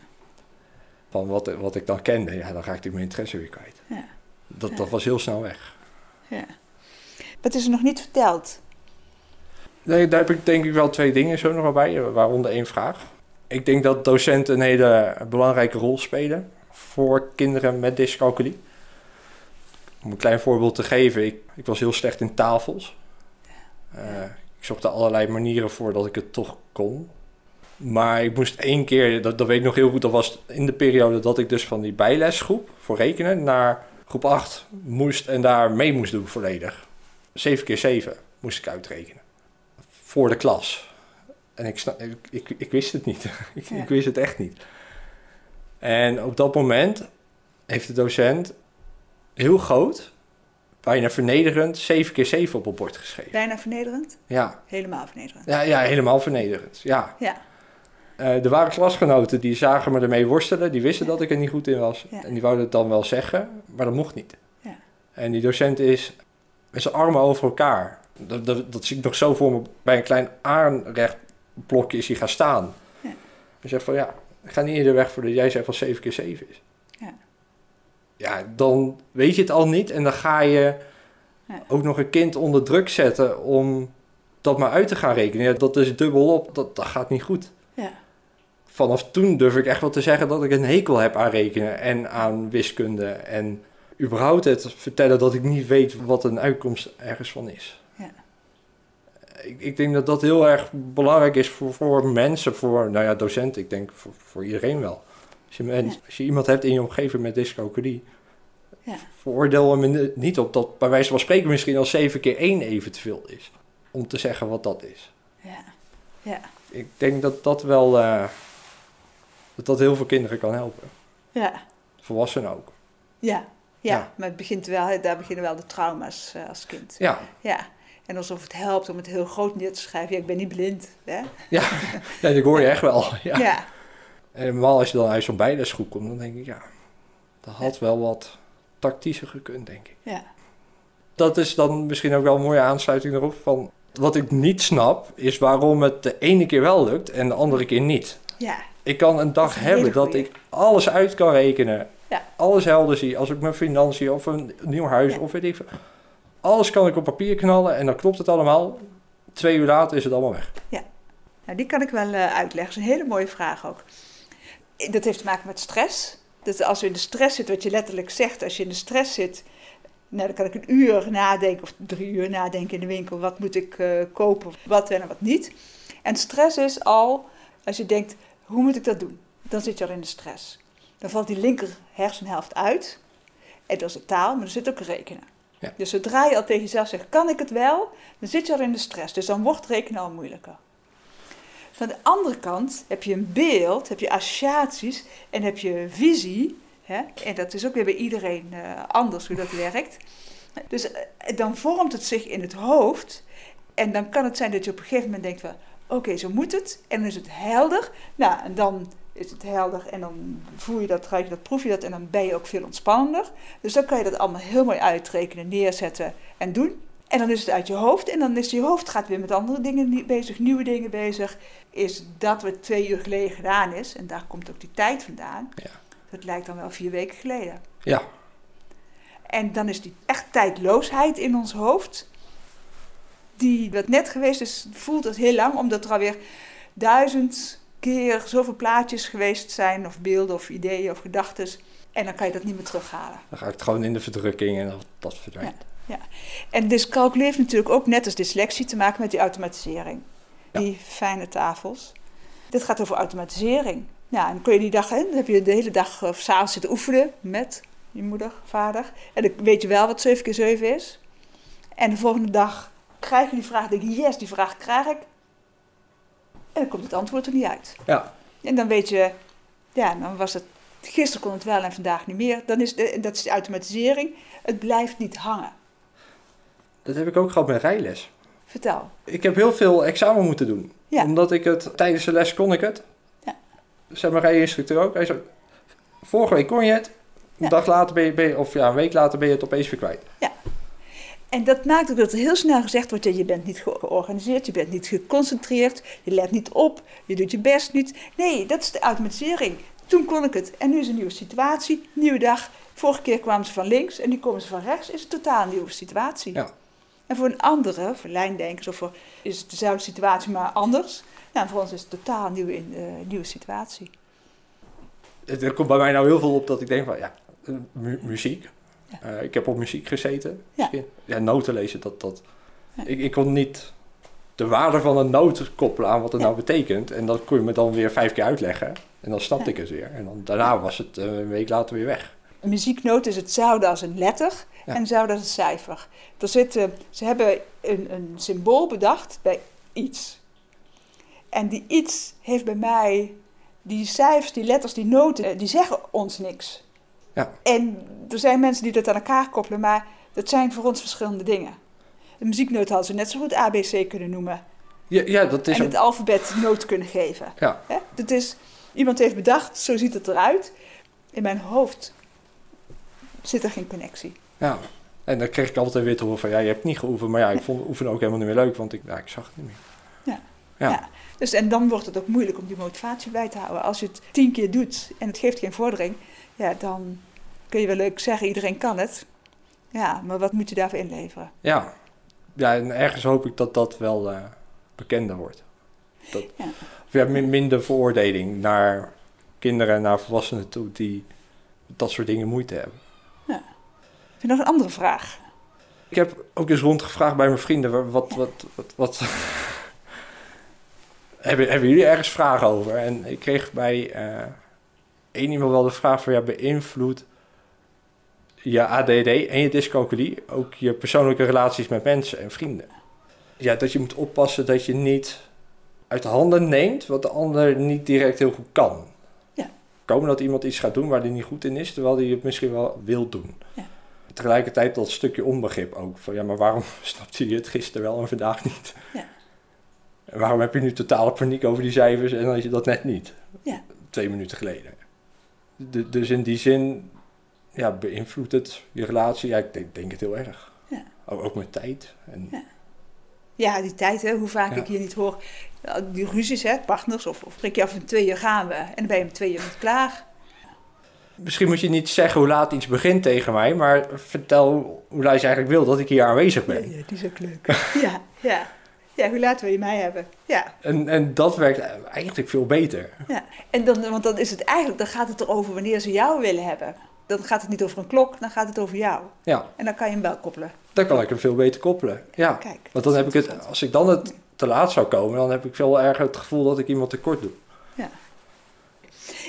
Van wat, wat ik dan kende, ja, dan raakte ik mijn interesse weer kwijt. Ja. Dat, dat was heel snel weg. ja. Wat is er nog niet verteld? Nee, daar heb ik denk ik wel twee dingen zo nog wel bij, waaronder één vraag. Ik denk dat docenten een hele belangrijke rol spelen voor kinderen met dyscalculie. Om een klein voorbeeld te geven, ik, ik was heel slecht in tafels. Eh, ik zocht er allerlei manieren voor dat ik het toch kon. Maar ik moest één keer, dat, dat weet ik nog heel goed, dat was in de periode dat ik dus van die bijlesgroep voor rekenen naar groep 8 moest en daar mee moest doen volledig. 7 keer 7 moest ik uitrekenen. Voor de klas. En ik, ik, ik, ik wist het niet. [laughs] ik, Ja. ik wist het echt niet. En op dat moment heeft de docent heel groot, bijna vernederend, 7 keer 7 op het bord geschreven. Bijna vernederend? Ja, Helemaal vernederend. ja, ja helemaal vernederend. Ja. Ja. Eh, er waren klasgenoten die zagen me ermee worstelen. Die wisten dat ik er niet goed in was. Ja. En die wouden het dan wel zeggen, maar dat mocht niet. Ja. En die docent is met zijn armen over elkaar. Dat, dat, dat zie ik nog zo voor me. Bij een klein aanrechtblokje is hij gaan staan. Ja. Hij zegt van ja, ik ga niet eerder weg voordat jij zegt van 7 keer 7 is. Ja. Ja, dan weet je het al niet. En dan ga je Ja. ook nog een kind onder druk zetten om dat maar uit te gaan rekenen. Ja, dat is dubbel op. Dat, dat gaat niet goed Ja. vanaf toen durf ik echt wel te zeggen dat ik een hekel heb aan rekenen en aan wiskunde. En überhaupt het vertellen dat ik niet weet wat een uitkomst ergens van is. Ik, ik denk dat dat heel erg belangrijk is voor, voor mensen, voor nou ja, docenten. Ik denk voor, voor iedereen wel. Als je, Ja. als je iemand hebt in je omgeving met dyscalculie, Ja. veroordeel hem niet op dat bij wijze van spreken misschien al 7 keer 1 even te veel is. Om te zeggen wat dat is Ja. Ja. ik denk dat dat wel eh, dat dat heel veel kinderen kan helpen. Ja. Volwassenen ook. Ja. Ja. Ja. Maar het begint wel, daar beginnen wel de trauma's eh, als kind. Ja, Ja. En alsof het helpt om het heel groot neer te schrijven. Ja, ik ben niet blind. Hè? ja. ja dat hoor je echt wel. [laughs] Ja. Ja. En helemaal als je dan uit zo'n bijlesgroep komt, dan denk ik, ja, dat had wel wat tactischer gekund, denk ik. Ja. Dat is dan misschien ook wel een mooie aansluiting erop van... Wat ik niet snap, is waarom het de ene keer wel lukt en de andere keer niet. Ja. Ik kan een dag Dat hebben dat ik alles uit kan rekenen. Ja. Alles helder zie. Als ik mijn financiën of een nieuw huis Ja. of weet ik veel. Alles kan ik op papier knallen en dan klopt het allemaal. Twee uur later is het allemaal weg. Nou, die kan ik wel eh, uitleggen. Dat is een hele mooie vraag ook. Dat heeft te maken met stress. Dus als je in de stress zit, wat je letterlijk zegt, als je in de stress zit, nou, dan kan ik een uur nadenken of drie uur nadenken in de winkel. Wat moet ik eh, kopen, wat en wat niet. En stress is al, als je denkt, hoe moet ik dat doen? Dan zit je al in de stress. Dan valt die linker hersenhelft uit. En dat is de taal, maar er zit ook rekenen. Ja. Dus zodra je al tegen jezelf zegt, kan ik het wel? Dan zit je al in de stress. Dus dan wordt rekenen al moeilijker. Van de andere kant heb je een beeld, heb je associaties en heb je visie. Hè? En dat is ook weer bij iedereen eh, anders hoe dat werkt. Dus eh, dan vormt het zich in het hoofd. En dan kan het zijn dat je op een gegeven moment denkt van... Oké, zo moet het. En dan is het helder. Nou, en dan is het helder en dan voel je dat, ruik je dat, proef je dat... en dan ben je ook veel ontspannender. Dus dan kan je dat allemaal heel mooi uitrekenen, neerzetten en doen. En dan is het uit je hoofd en dan is je hoofd gaat weer met andere dingen bezig, nieuwe dingen bezig. Is dat wat twee uur geleden gedaan is, en daar komt ook die tijd vandaan. Ja. Dat lijkt dan wel vier weken geleden. Ja, En dan is die echt tijdloosheid in ons hoofd, die wat net geweest is, voelt als heel lang, omdat er alweer duizend keer zoveel plaatjes geweest zijn, of beelden, of ideeën, of gedachten. En dan kan je dat niet meer terughalen. dan ga ik het gewoon in de verdrukking en dat, dat verdwijnt. En dyscalculie heeft natuurlijk ook net als dyslexie te maken met die automatisering. Ja. Die fijne tafels. Dit gaat over automatisering. Ja, en dan kun je die dag, hè, dan heb je de hele dag of s'avonds zitten oefenen met je moeder, vader. En dan weet je wel wat 7 keer 7 is. En de volgende dag krijg je die vraag, denk je, yes, die vraag krijg ik. En dan komt het antwoord er niet uit. Ja, En dan weet je, ja, dan was het, gisteren kon het wel en vandaag niet meer. Dan is de, dat is de automatisering. Het blijft niet hangen. dat heb ik ook gehad met rijles. Vertel. Ik heb heel veel examen moeten doen. Ja. Omdat ik het, tijdens de les kon ik het. Ja. Zeg maar rijinstructeur ook. Hij zei, vorige week kon je het. Een Ja. dag later ben je, ben je- of ja, een week later ben je het opeens weer kwijt. En dat maakt ook dat er heel snel gezegd wordt, ja, je bent niet ge- georganiseerd, je bent niet geconcentreerd, je let niet op, je doet je best niet. Nee, dat is de automatisering. Toen kon ik het. En nu is een nieuwe situatie, nieuwe dag. Vorige keer kwamen ze van links en nu komen ze van rechts. Is het totaal een nieuwe situatie. Ja. En voor een andere, voor lijndenkers of voor, is het dezelfde situatie maar anders. Nou, voor ons is het totaal een nieuwe, in- eh, nieuwe situatie. Het, er komt bij mij nou heel veel op dat ik denk van, ja, mu- muziek. Ja. Eh, ik heb op muziek gezeten. Ja. Noten lezen, dat... dat. Ik, ik kon niet de waarde van een noot koppelen aan wat het nou betekent. En dat kon je me dan weer vijf keer uitleggen. En dan snapte ik het weer. En dan, daarna was het eh, een week later weer weg. Een muzieknoot is hetzelfde als een letter en hetzelfde als een cijfer. Er zitten, ze hebben een, een symbool bedacht bij iets. En die iets heeft bij mij, die cijfers, die letters, die noten, eh, die zeggen ons niks. Ja. En er zijn mensen die dat aan elkaar koppelen, maar dat zijn voor ons verschillende dingen. Een muzieknoot hadden ze net zo goed ABC kunnen noemen. Ja, ja dat is en het alfabet noot kunnen geven. Ja. Hè? Dat is, iemand heeft bedacht, zo ziet het eruit. In mijn hoofd zit er geen connectie. Ja. En dan kreeg ik altijd weer te horen van, ja, je hebt niet geoefend. Maar ja, ik vond oefenen ook helemaal niet meer leuk, want ik, ja, ik zag het niet meer. Ja. Ja. Ja. Dus, en dan wordt het ook moeilijk om die motivatie bij te houden. Als je het tien keer doet en het geeft geen vordering, ja, dan kun je wel leuk zeggen, iedereen kan het. Ja, maar wat moet je daarvoor inleveren? Ja. Ja, en ergens hoop ik dat dat wel eh, bekender wordt. Dat, Ja. Of ja, min- minder veroordeling naar kinderen en naar volwassenen toe die dat soort dingen moeite hebben. Heb je nog een andere vraag? Ik heb ook eens rondgevraagd bij mijn vrienden, wa- wat, wat, wat, wat [laughs] hebben, hebben jullie ergens vragen over? En ik kreeg bij eh één iemand wel de vraag van, ja, beïnvloedt je ADD en je dyscalculie ook je persoonlijke relaties met mensen en vrienden? Ja, dat je moet oppassen dat je niet uit handen neemt wat de ander niet direct heel goed kan. Ja. Komen dat iemand iets gaat doen waar hij niet goed in is, terwijl hij het misschien wel wil doen. Ja. Tegelijkertijd dat stukje onbegrip ook. Van ja, maar waarom [laughs] snapte je het gisteren wel en vandaag niet? Ja. En waarom heb je nu totale paniek over die cijfers en dan je dat net niet? Ja. Twee minuten geleden. De- dus in die zin ja, beïnvloedt het je relatie. Ja, ik denk, denk het heel erg. Ja. Ook, ook met tijd. En, Ja. Ja, die tijd, hè, hoe vaak Ja. ik hier niet hoor. Die ruzies, hè, partners, of, of prik je af twee uur gaan we. En dan ben je om twee uur niet klaar. Misschien moet je niet zeggen hoe laat iets begint tegen mij, maar vertel hoe laat je eigenlijk wil dat ik hier aanwezig ben. Ja, ja, die is ook leuk. [laughs] ja, ja. Ja, hoe laat wil je mij hebben? Ja, En, en dat werkt eigenlijk veel beter. ja. En dan, want dan is het eigenlijk, dan gaat het erover wanneer ze jou willen hebben. Dan gaat het niet over een klok, dan gaat het over jou. Ja, En dan kan je hem wel koppelen. dan kan ik hem veel beter koppelen. Ja, Kijk. want dan heb ik het, als ik dan het te laat zou komen, dan heb ik veel erger het gevoel dat ik iemand tekort doe.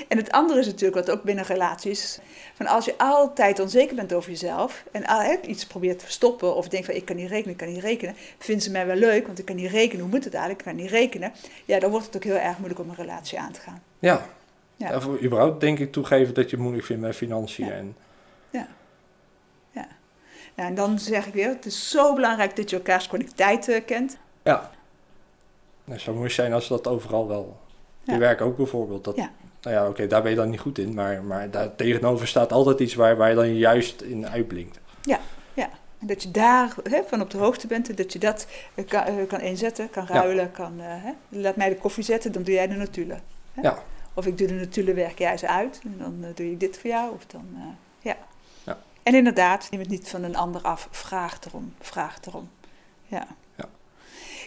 En het andere is natuurlijk, wat ook binnen relaties, van als je altijd onzeker bent over jezelf en al- iets probeert te verstoppen of denkt van ik kan niet rekenen, ik kan niet rekenen, vinden ze mij wel leuk, want ik kan niet rekenen, hoe moet het eigenlijk, ik kan niet rekenen, ja, dan wordt het ook heel erg moeilijk om een relatie aan te gaan. Ja. Ja. Of überhaupt denk ik toegeven dat je het moeilijk vindt met financiën. Ja. En, Nou, en dan zeg ik weer, het is zo belangrijk dat je elkaars kwaliteit eh, kent. ja. Het zou mooi zijn als dat overal wel. Je Ja. werk ook bijvoorbeeld. Dat, Ja. Nou ja, oké, daar ben je dan niet goed in, maar, maar daar tegenover staat altijd iets waar, waar je dan juist in uitblinkt. En dat je daar hè, van op de hoogte bent en dat je dat eh, kan, eh, kan inzetten, kan ruilen, kan, eh, hè, laat mij de koffie zetten, dan doe jij de notulen. Hè? Ja. Of ik doe de notulen, werk jij ze uit en dan doe ik dit voor jou. Of dan, ja. Ja. En inderdaad, neem het niet van een ander af, vraag erom, vraag erom. Ja.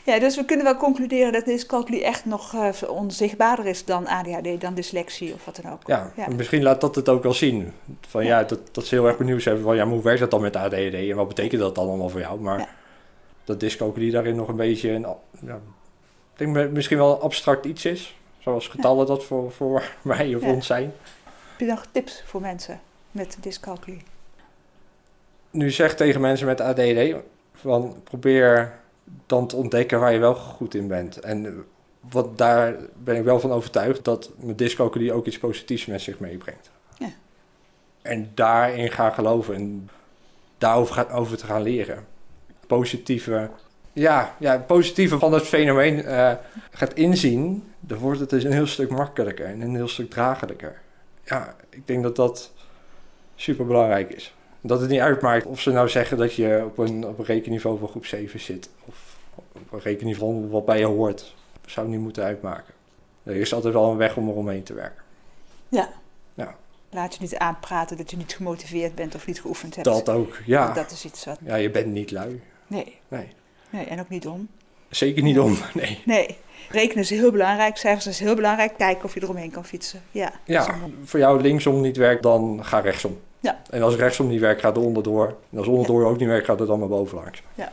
Ja. Dus we kunnen wel concluderen dat dyscalculie echt nog eh, onzichtbaarder is dan ADHD, dan dyslexie of wat dan ook. Ja, Ja. misschien laat dat het ook wel zien. Van ja, dat, dat ze heel erg benieuwd zijn van ja, maar hoe werkt dat dan met ADHD en wat betekent dat dan allemaal voor jou? Maar Ja. dat dyscalculie daarin nog een beetje een, ja, ik denk misschien wel abstract iets is. Zoals getallen dat voor, voor mij of ons zijn. Heb je nog tips voor mensen met dyscalculie? Nu zeg tegen mensen met ADHD van probeer dan te ontdekken waar je wel goed in bent. En Want daar ben ik wel van overtuigd dat mijn dyscalculie ook iets positiefs met zich meebrengt. Ja. En daarin gaan geloven en daarover gaan, over te gaan leren. Positieve, ja, ja, positieve van het fenomeen eh, gaat inzien, dan wordt het dus een heel stuk makkelijker en een heel stuk draaglijker. Ja, ik denk dat dat super belangrijk is. Dat het niet uitmaakt of ze nou zeggen dat je op een, op een rekenniveau van groep 7 zit. Op een rekenniveau wat bij je hoort. Zou niet moeten uitmaken. Er is altijd wel een weg om eromheen te werken. Ja. Ja. Laat je niet aanpraten dat je niet gemotiveerd bent of niet geoefend hebt. Dat ook, ja. Want Dat is iets wat... Ja, je bent niet lui. Nee. Nee. nee, en ook niet om. Zeker niet om, [laughs] nee. Nee, rekenen is heel belangrijk, cijfers is heel belangrijk. Kijken of je eromheen kan fietsen. Ja, Ja, voor jou linksom niet werkt, dan ga rechtsom. Ja. En als rechtsom niet werkt, ga er onderdoor. En als onderdoor ook niet werkt, gaat het dan maar bovenlangs. ja